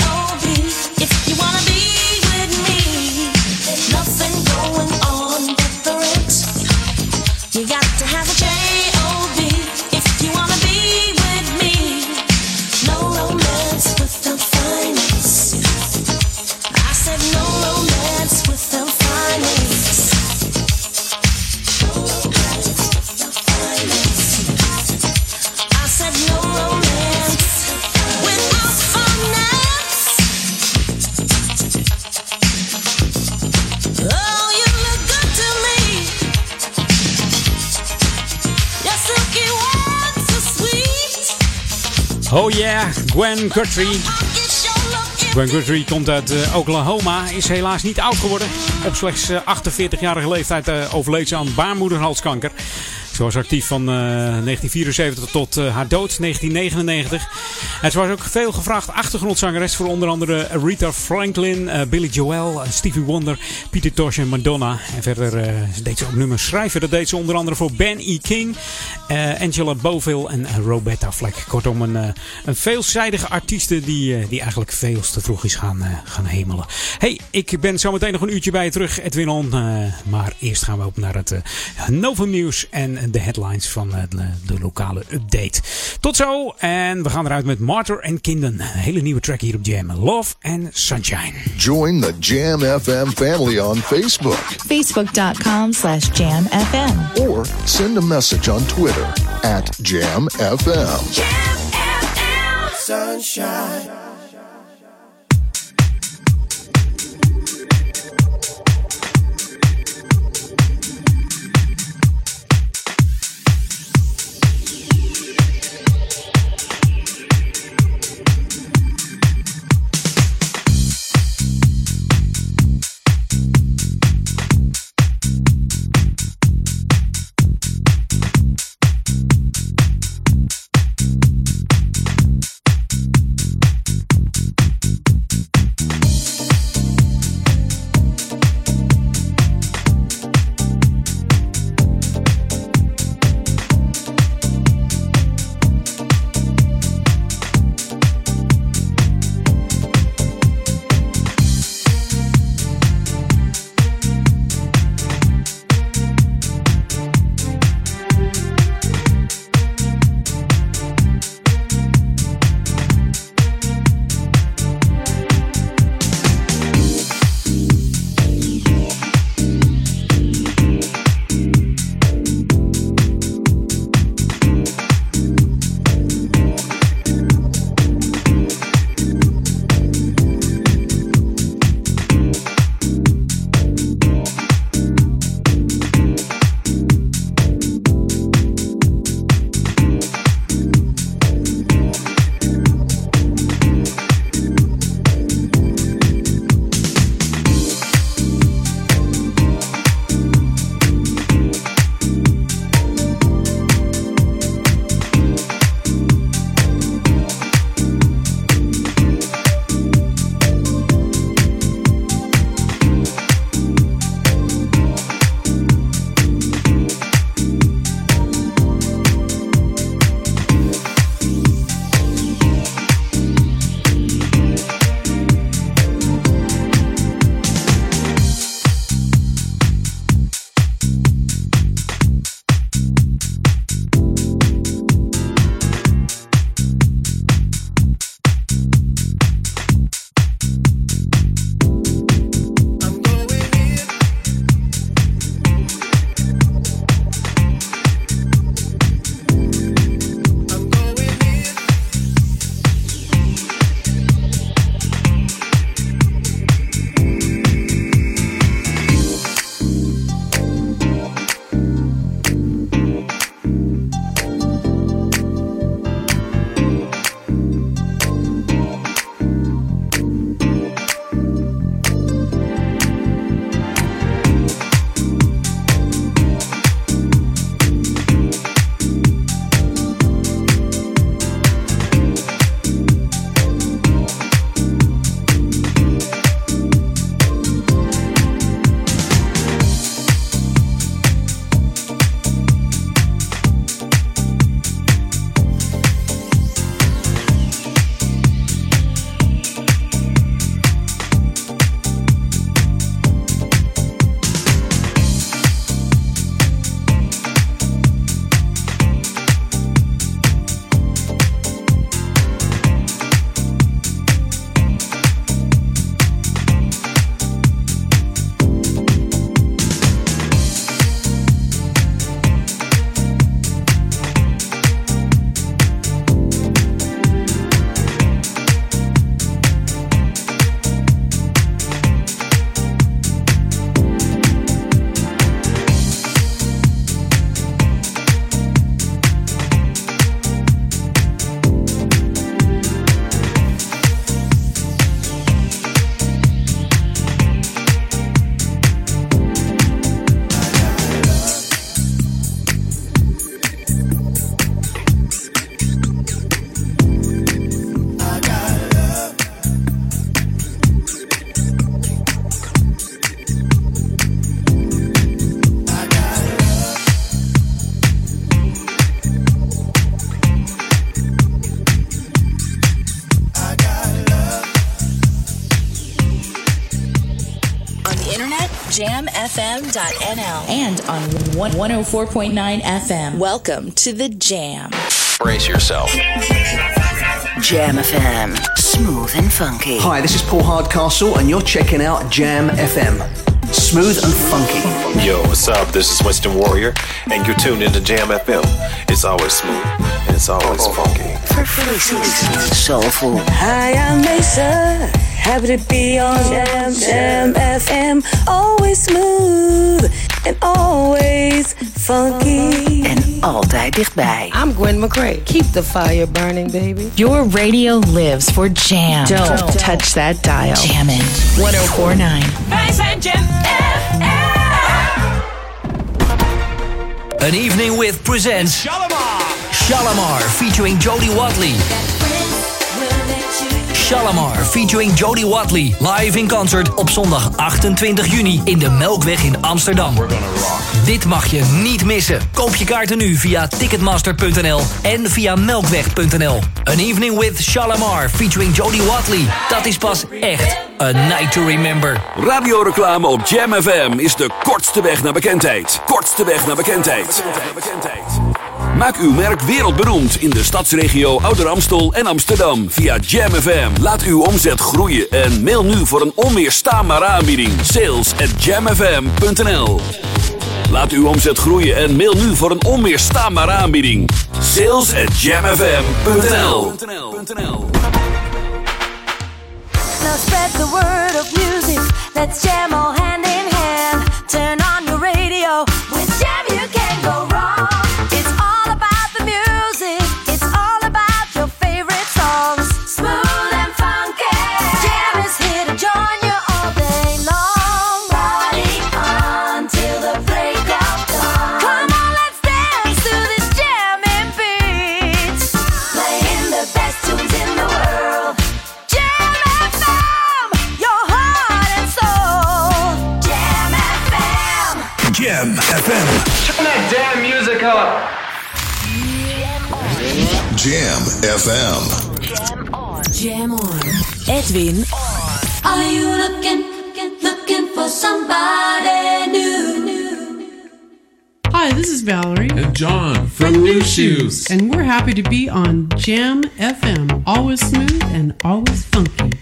O Gwen Guthrie. Gwen Guthrie komt uit eh, Oklahoma, is helaas niet oud geworden. Op slechts eh, 48-jarige leeftijd eh, overleed ze aan baarmoederhalskanker. Ze was actief van eh, 1974 tot eh, haar dood, 1999. En ze was ook veel gevraagd achtergrondzangeres voor onder andere Rita Franklin, eh, Billy Joel, eh, Stevie Wonder, Peter Tosh en Madonna. En verder eh, deed ze ook nummers schrijven. Dat deed ze onder andere voor Ben E. King, Angela Boville en Roberta Fleck. Kortom, een, een veelzijdige artieste die, die eigenlijk veel te vroeg is gaan, gaan hemelen. Hey, ik ben zo meteen nog een uurtje bij je terug, Edwin On. maar eerst gaan we op naar het Novum Nieuws en de headlines van de lokale update. Tot zo en we gaan eruit met Martyr and Kinden. Een hele nieuwe track hier op Jam. Love and Sunshine. Join the Jam FM family on Facebook Facebook.com slash Jam FM. or send a message on Twitter at Jam FM. Sunshine. jamfm.nl and on 104.9 FM. Welcome to the Jam. Brace yourself. Jam FM. Smooth and funky. Hi, this is Paul Hardcastle, and you're checking out Jam FM. Smooth and funky. Yo, what's up? This is Winston Warrior, and you're tuned into Jam FM. It's always smooth and it's always funky. Soulful. Hi, I'm Mesa. Happy to be on Jam Jam FM. Always smooth and always funky. En altijd dichtbij. I'm Gwen McCrae. Keep the fire burning, baby. Your radio lives for Jam. Don't, touch that dial. Jammin' 1049. Wij zijn Jam oh FM. An Evening with presents Shalamar. Shalamar featuring Jody Watley. Shalamar featuring Jody Watley. Live in concert op zondag 28 juni in de Melkweg in Amsterdam. Dit mag je niet missen. Koop je kaarten nu via ticketmaster.nl en via melkweg.nl. An Evening with Shalamar featuring Jody Watley. Dat is pas echt a night to remember. Radioreclame op Jam FM is de kortste weg naar bekendheid. Kortste weg naar bekendheid. Maak uw merk wereldberoemd in de stadsregio Ouder Amstel en Amsterdam via Jam FM. Laat uw omzet groeien en mail nu voor een onweerstaanbare aanbieding. Sales at jamfm.nl Laat uw omzet groeien en mail nu voor een onweerstaanbare aanbieding. Sales at jamfm.nl Jam FM. Jam on. Jam on. Edwin Are you looking, looking for somebody new? Hi, this is Valerie. And John from New Shoes. And we're happy to be on Jam FM. Always smooth and always funky.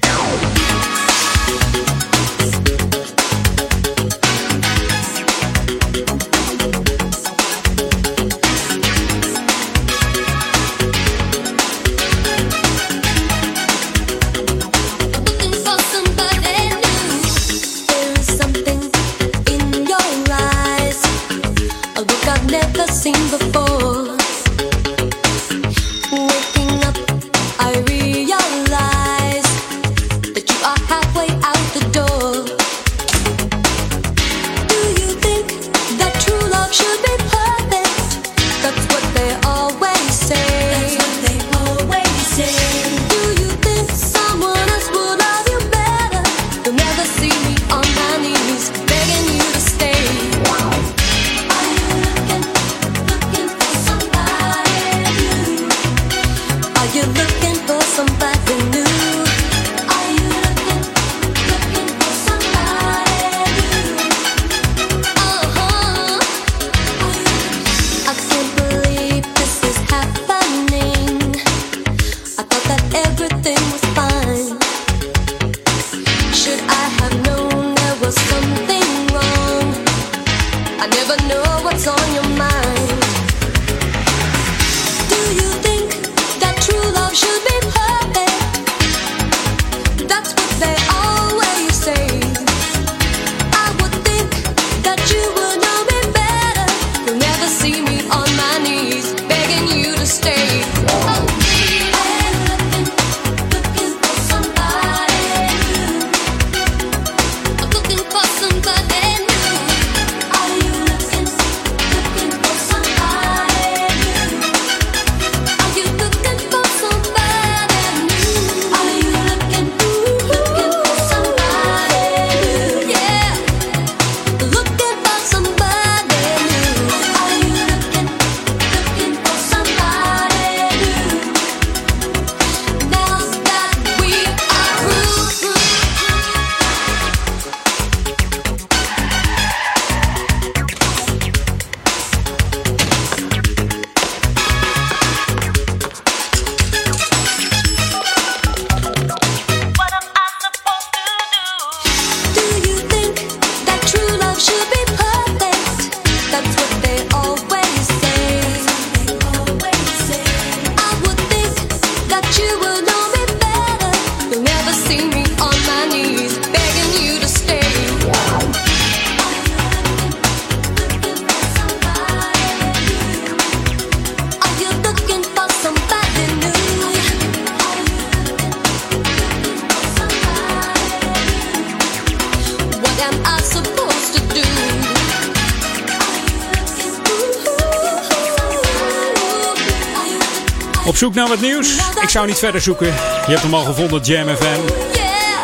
Zoek naar wat nieuws? Ik zou niet verder zoeken. Je hebt hem al gevonden, Jam FM.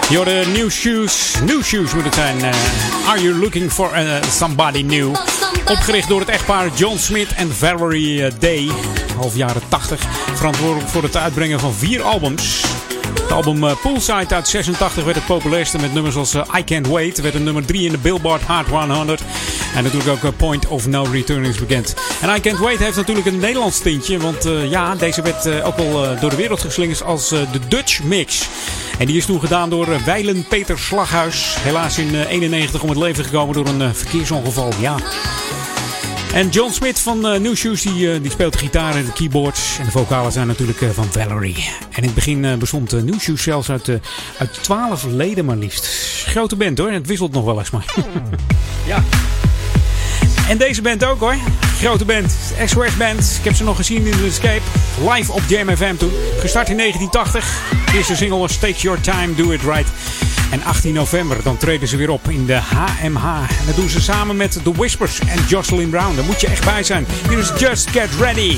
Je hoorde New Shoes. New Shoes moet het zijn. eh, Are You Looking For eh, Somebody New? Opgericht door het echtpaar John Smith en Valerie eh, Day. Half jaren 80. Verantwoordelijk voor het uitbrengen van vier albums. Het album Poolside uit 86 werd het populairste met nummers als I Can't Wait. Werd een nummer 3 in de Billboard Hot 100. En natuurlijk ook eh, Point of No Return is bekend. En I Can't Wait heeft natuurlijk een Nederlands tintje. Want eh, ja, deze werd eh, ook eh, door de wereld geslingerd als de Dutch Mix. En die is toen gedaan door Weilen Peter Slaghuis. Helaas in eh, 91 om het leven gekomen door een verkeersongeval. Ja. En John Smith van eh, New Shoes die, die speelt de gitaar en de keyboards. En de vocalen zijn natuurlijk van Valerie. En in het begin bestond New Shoes zelfs uit, uit 12 leden maar liefst. Grote band hoor. Het wisselt nog wel eens maar. ja. En deze band ook hoor. Grote band. SOS Band. Ik heb ze nog gezien in de Escape. Live op Jam FM toen. Gestart in 1980. De eerste single was Take Your Time, Do It Right. En 18 november, dan treden ze weer op in de HMH. En dat doen ze samen met The Whispers en Jocelyn Brown. Daar moet je echt bij zijn. Hier is Just Get Ready.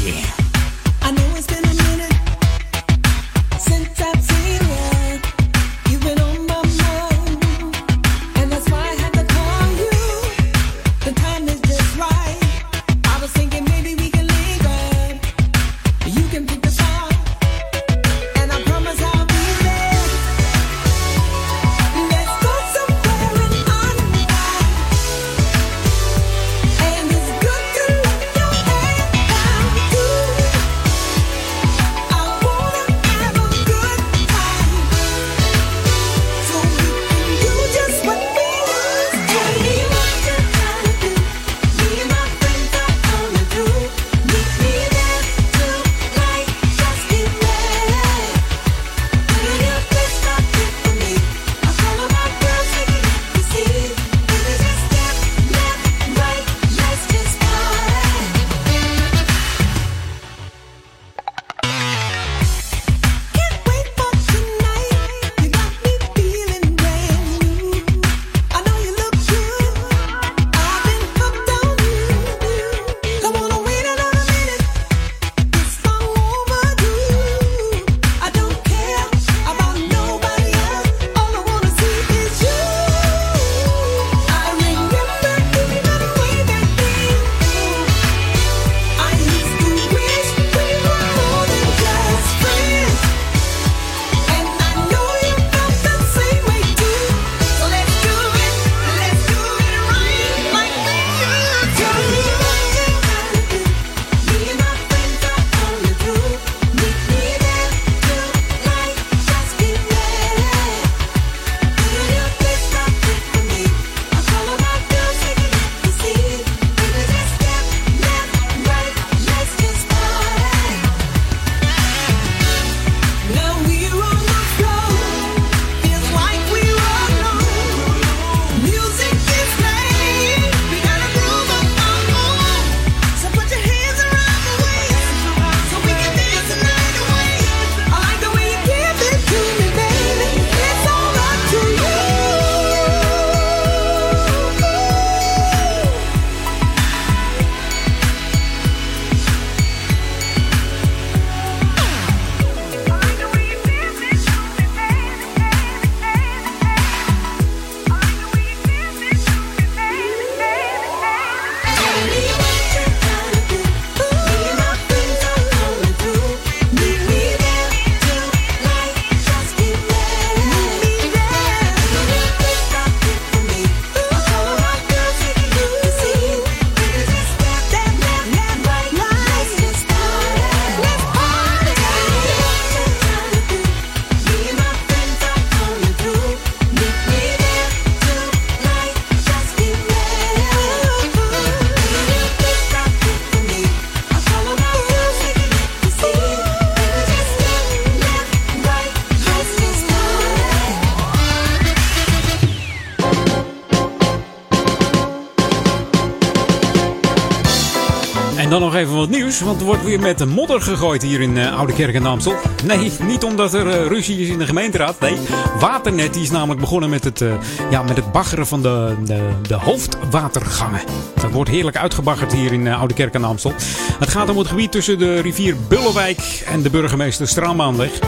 Want er wordt weer met de modder gegooid hier in eh, Oude Kerk en Amstel. Nee, niet omdat er eh, ruzie is in de gemeenteraad. Nee, Waternet die is namelijk begonnen met het, eh, ja, met het baggeren van de, de, de hoofdwatergangen. Dat wordt heerlijk uitgebaggerd hier in Oude Kerk en Amstel. Het gaat om het gebied tussen de rivier Bullewijk en de burgemeester Straanbaanweg.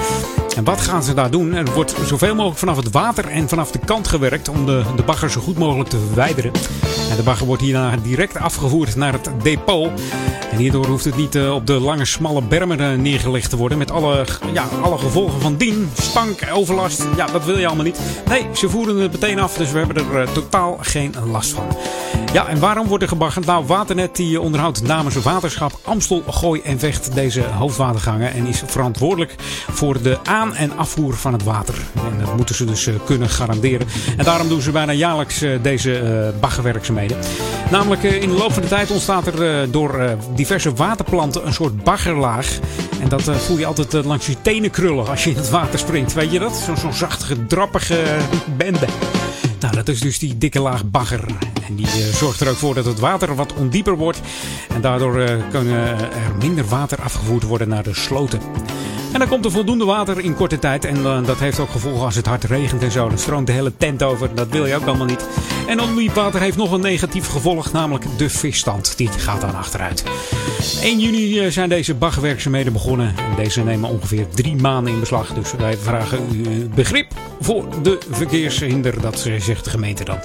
En wat gaan ze daar doen? Er wordt zoveel mogelijk vanaf het water en vanaf de kant gewerkt om de, de bagger zo goed mogelijk te verwijderen. En de bagger wordt hierna direct afgevoerd naar het depot. En hierdoor hoeft het niet eh, op de lange, smalle bermen eh, neergelegd te worden. Met alle, ja, alle gevolgen van dien. Stank, overlast. Ja, dat wil je allemaal niet. Nee, ze voeren het meteen af. Dus we hebben er eh, totaal geen last van. Ja, en waarom wordt er gebaggerd? Nou, Waternet die onderhoudt namens waterschap Amstel, Gooi en Vecht deze hoofdwatergangen. En is verantwoordelijk voor de aan- en afvoer van het water. En dat moeten ze dus eh, kunnen garanderen. En daarom doen ze bijna jaarlijks eh, deze eh, baggerwerkzaamheden. Namelijk eh, in de loop van de tijd ontstaat er eh, door eh, diverse waterplanten een soort baggerlaag. En dat eh, voel je altijd eh, langs je tenen krullen als je in het water springt. Weet je dat? Zo'n zo'n zachtige, drappige bende. Nou, dat is dus die dikke laag bagger. En die eh, zorgt er ook voor dat het water wat ondieper wordt. En daardoor kan eh, er minder water afgevoerd worden naar de sloten. En dan komt er voldoende water in korte tijd. En eh, dat heeft ook gevolgen als het hard regent en zo. Dan stroomt de hele tent over. Dat wil je ook allemaal niet. En ondiep water heeft nog een negatief gevolg. Namelijk de visstand. Die gaat dan achteruit. 1 juni eh, zijn deze baggerwerkzaamheden begonnen. En deze nemen ongeveer drie maanden in beslag. Dus wij vragen u eh, begrip voor de verkeershinder. Dat zegt de gemeente dan.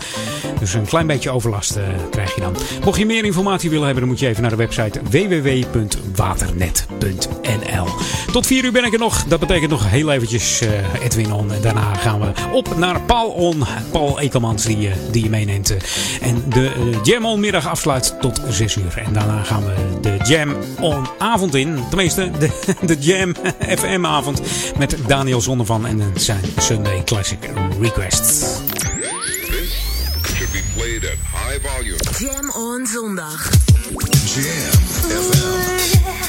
Dus een klein beetje overlast krijg je dan. Mocht je meer informatie willen hebben, dan moet je even naar de website www.waternet.nl. Tot 4 uur ben ik er nog. Dat betekent nog heel eventjes eh, Edwin on. En daarna gaan we op naar Paul on. Paul Ekelmans die, eh, die je meeneemt. eh. En de eh, Jam on middag afsluit tot 6 uur. En daarna gaan we de Jam on avond in. Tenminste, de, de Jam FM avond. Met Daniel Zonnevan en zijn Sunday Classic Requests. Should be played at high volume. Jam on zondag. Jam FM.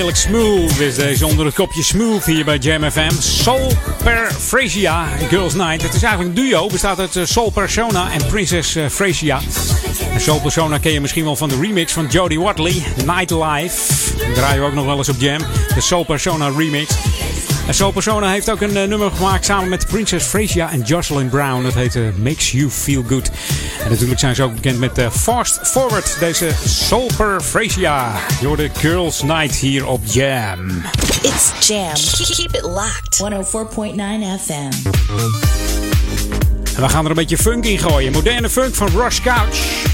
Heerlijk smooth is deze onder het kopje smooth hier bij Jam FM. Soul Per Frasia Girls Night. Het is eigenlijk een duo. Bestaat uit eh, Soul Persona en Princess eh, Frasia. Soul Persona ken je misschien wel van de remix van Jodie Watley. Nightlife. Die draaien we ook nog wel eens op Jam. De Soul Persona remix. En Soul Persona heeft ook een eh, nummer gemaakt samen met Princess Frasia en Jocelyn Brown. Dat heet Makes You Feel Good. En natuurlijk zijn ze ook bekend met eh, Fast Forward. Deze Soul Per Frasia. Door de Girls Night hier op Jam. It's Jam. Keep it locked. 104.9 FM. En we gaan er een beetje funk in gooien. Moderne funk van Rush Couch.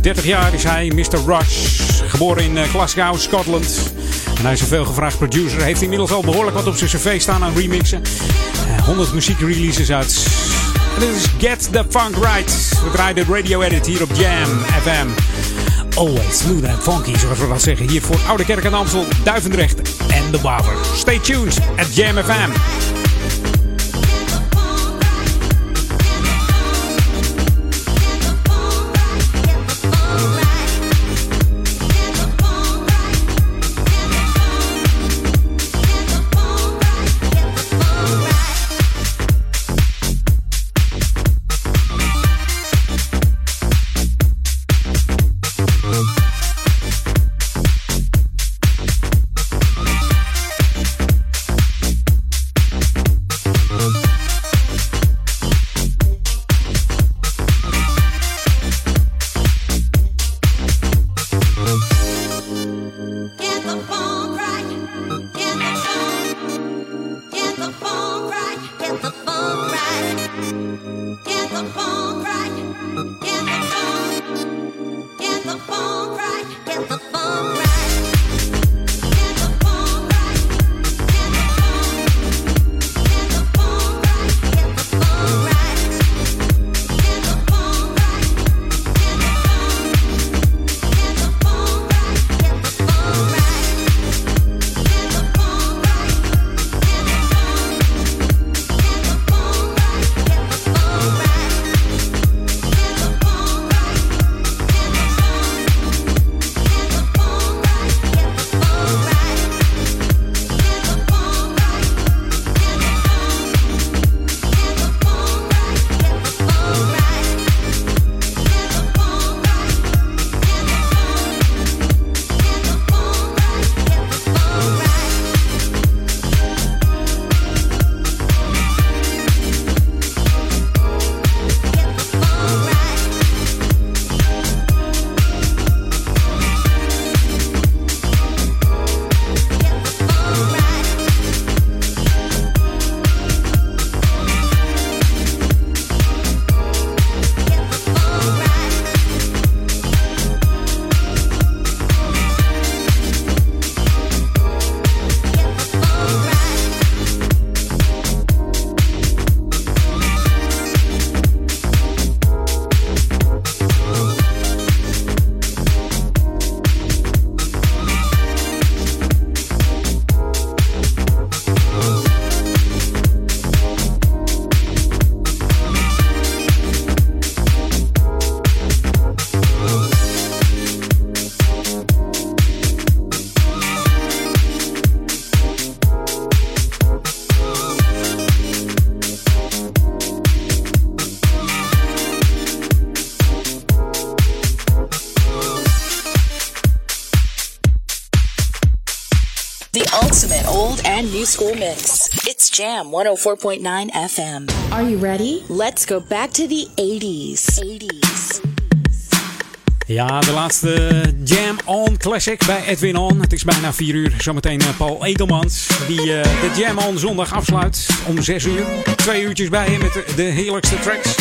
30 jaar is hij, Mr. Rush. Geboren in eh, Glasgow, Scotland. En hij is een veelgevraagd producer. Heeft inmiddels al behoorlijk wat op zijn cv staan aan remixen. Eh, 100 muziekreleases uit. Get the Funk Right. We draaien de radio edit hier op Jam FM. Always smooth and funky, zoals we dat zeggen. Hier voor Oude Kerk en Amstel, Duivendrecht en de Waver. Stay tuned at Jam FM. School mix. It's Jam 104.9 FM. Are you ready? Let's go back to the 80s. 80s. Ja, de laatste Jam On Classic bij Edwin On. Het is bijna 4 uur. Zometeen eh, Paul Edelmans die eh, de Jam On zondag afsluit om 6 uur. Twee uurtjes bij hem met de, de heerlijkste tracks.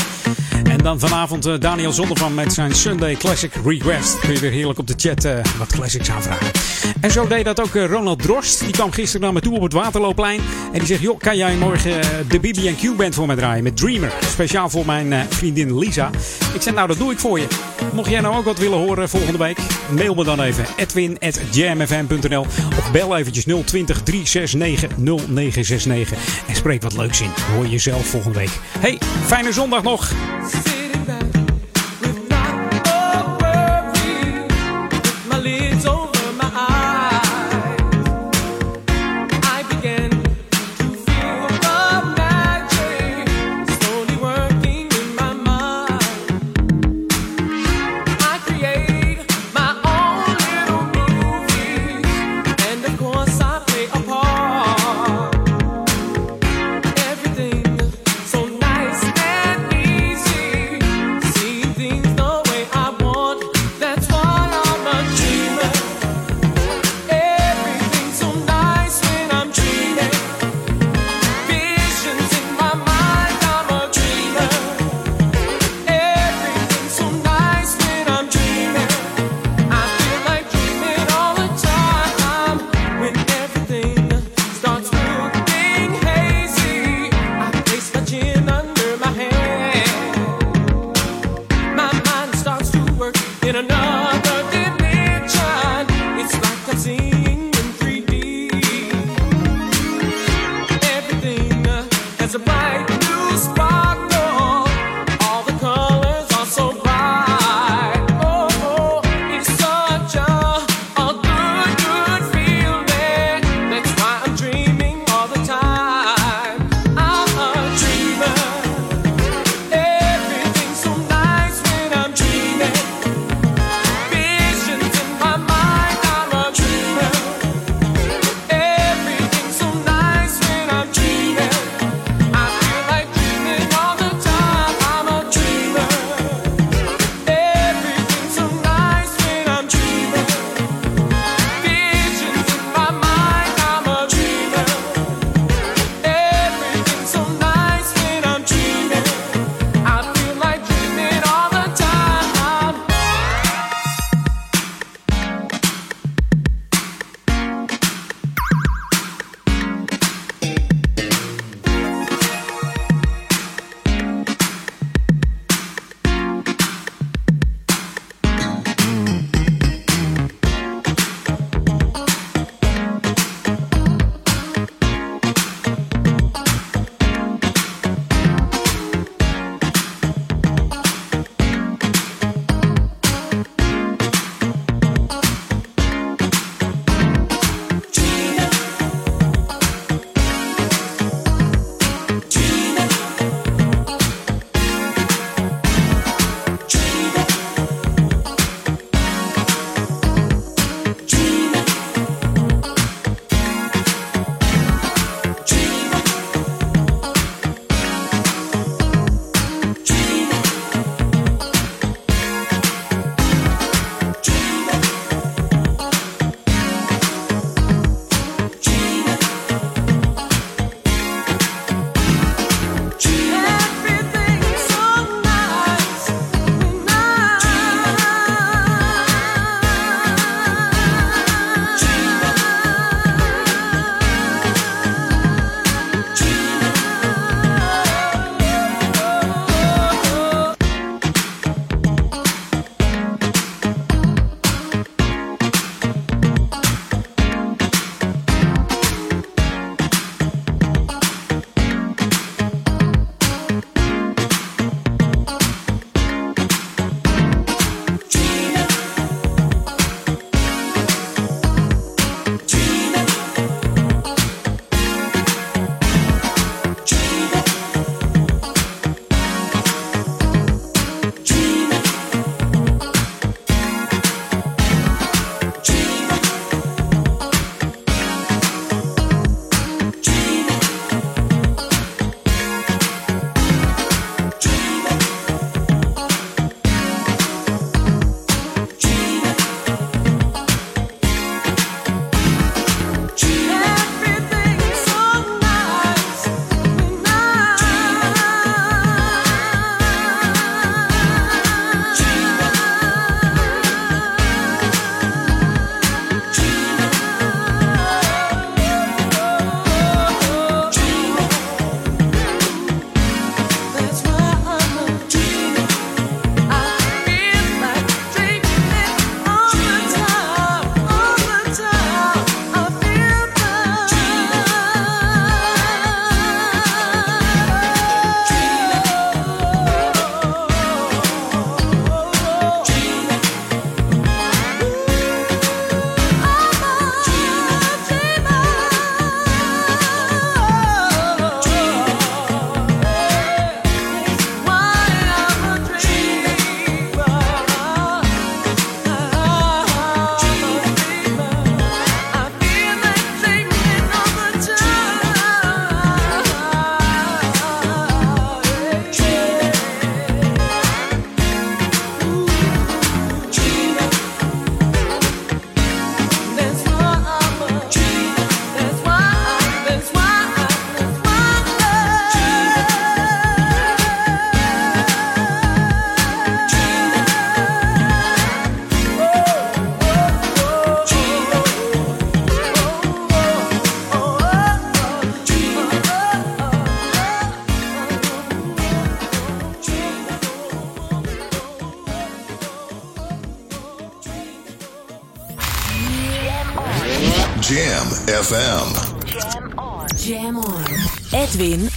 Dan vanavond eh, Daniel Zondervan met zijn Sunday Classic Request. Kun je weer heerlijk op de chat eh, wat classics aanvragen. En zo deed dat ook eh, Ronald Drost. Die kwam gisteren naar me toe op het Waterloopplein. En die zegt, joh, kan jij morgen de BB&Q band voor mij draaien met Dreamer? Speciaal voor mijn vriendin Lisa. Ik zeg, nou dat doe ik voor je. Mocht jij nou ook wat willen horen volgende week, mail me dan even edwin.jamfm.nl of bel eventjes 020 369 0969 en spreek wat leuks in. Hoor je jezelf volgende week. Hey, fijne zondag nog. Jam FM. Jam on. Edwin on.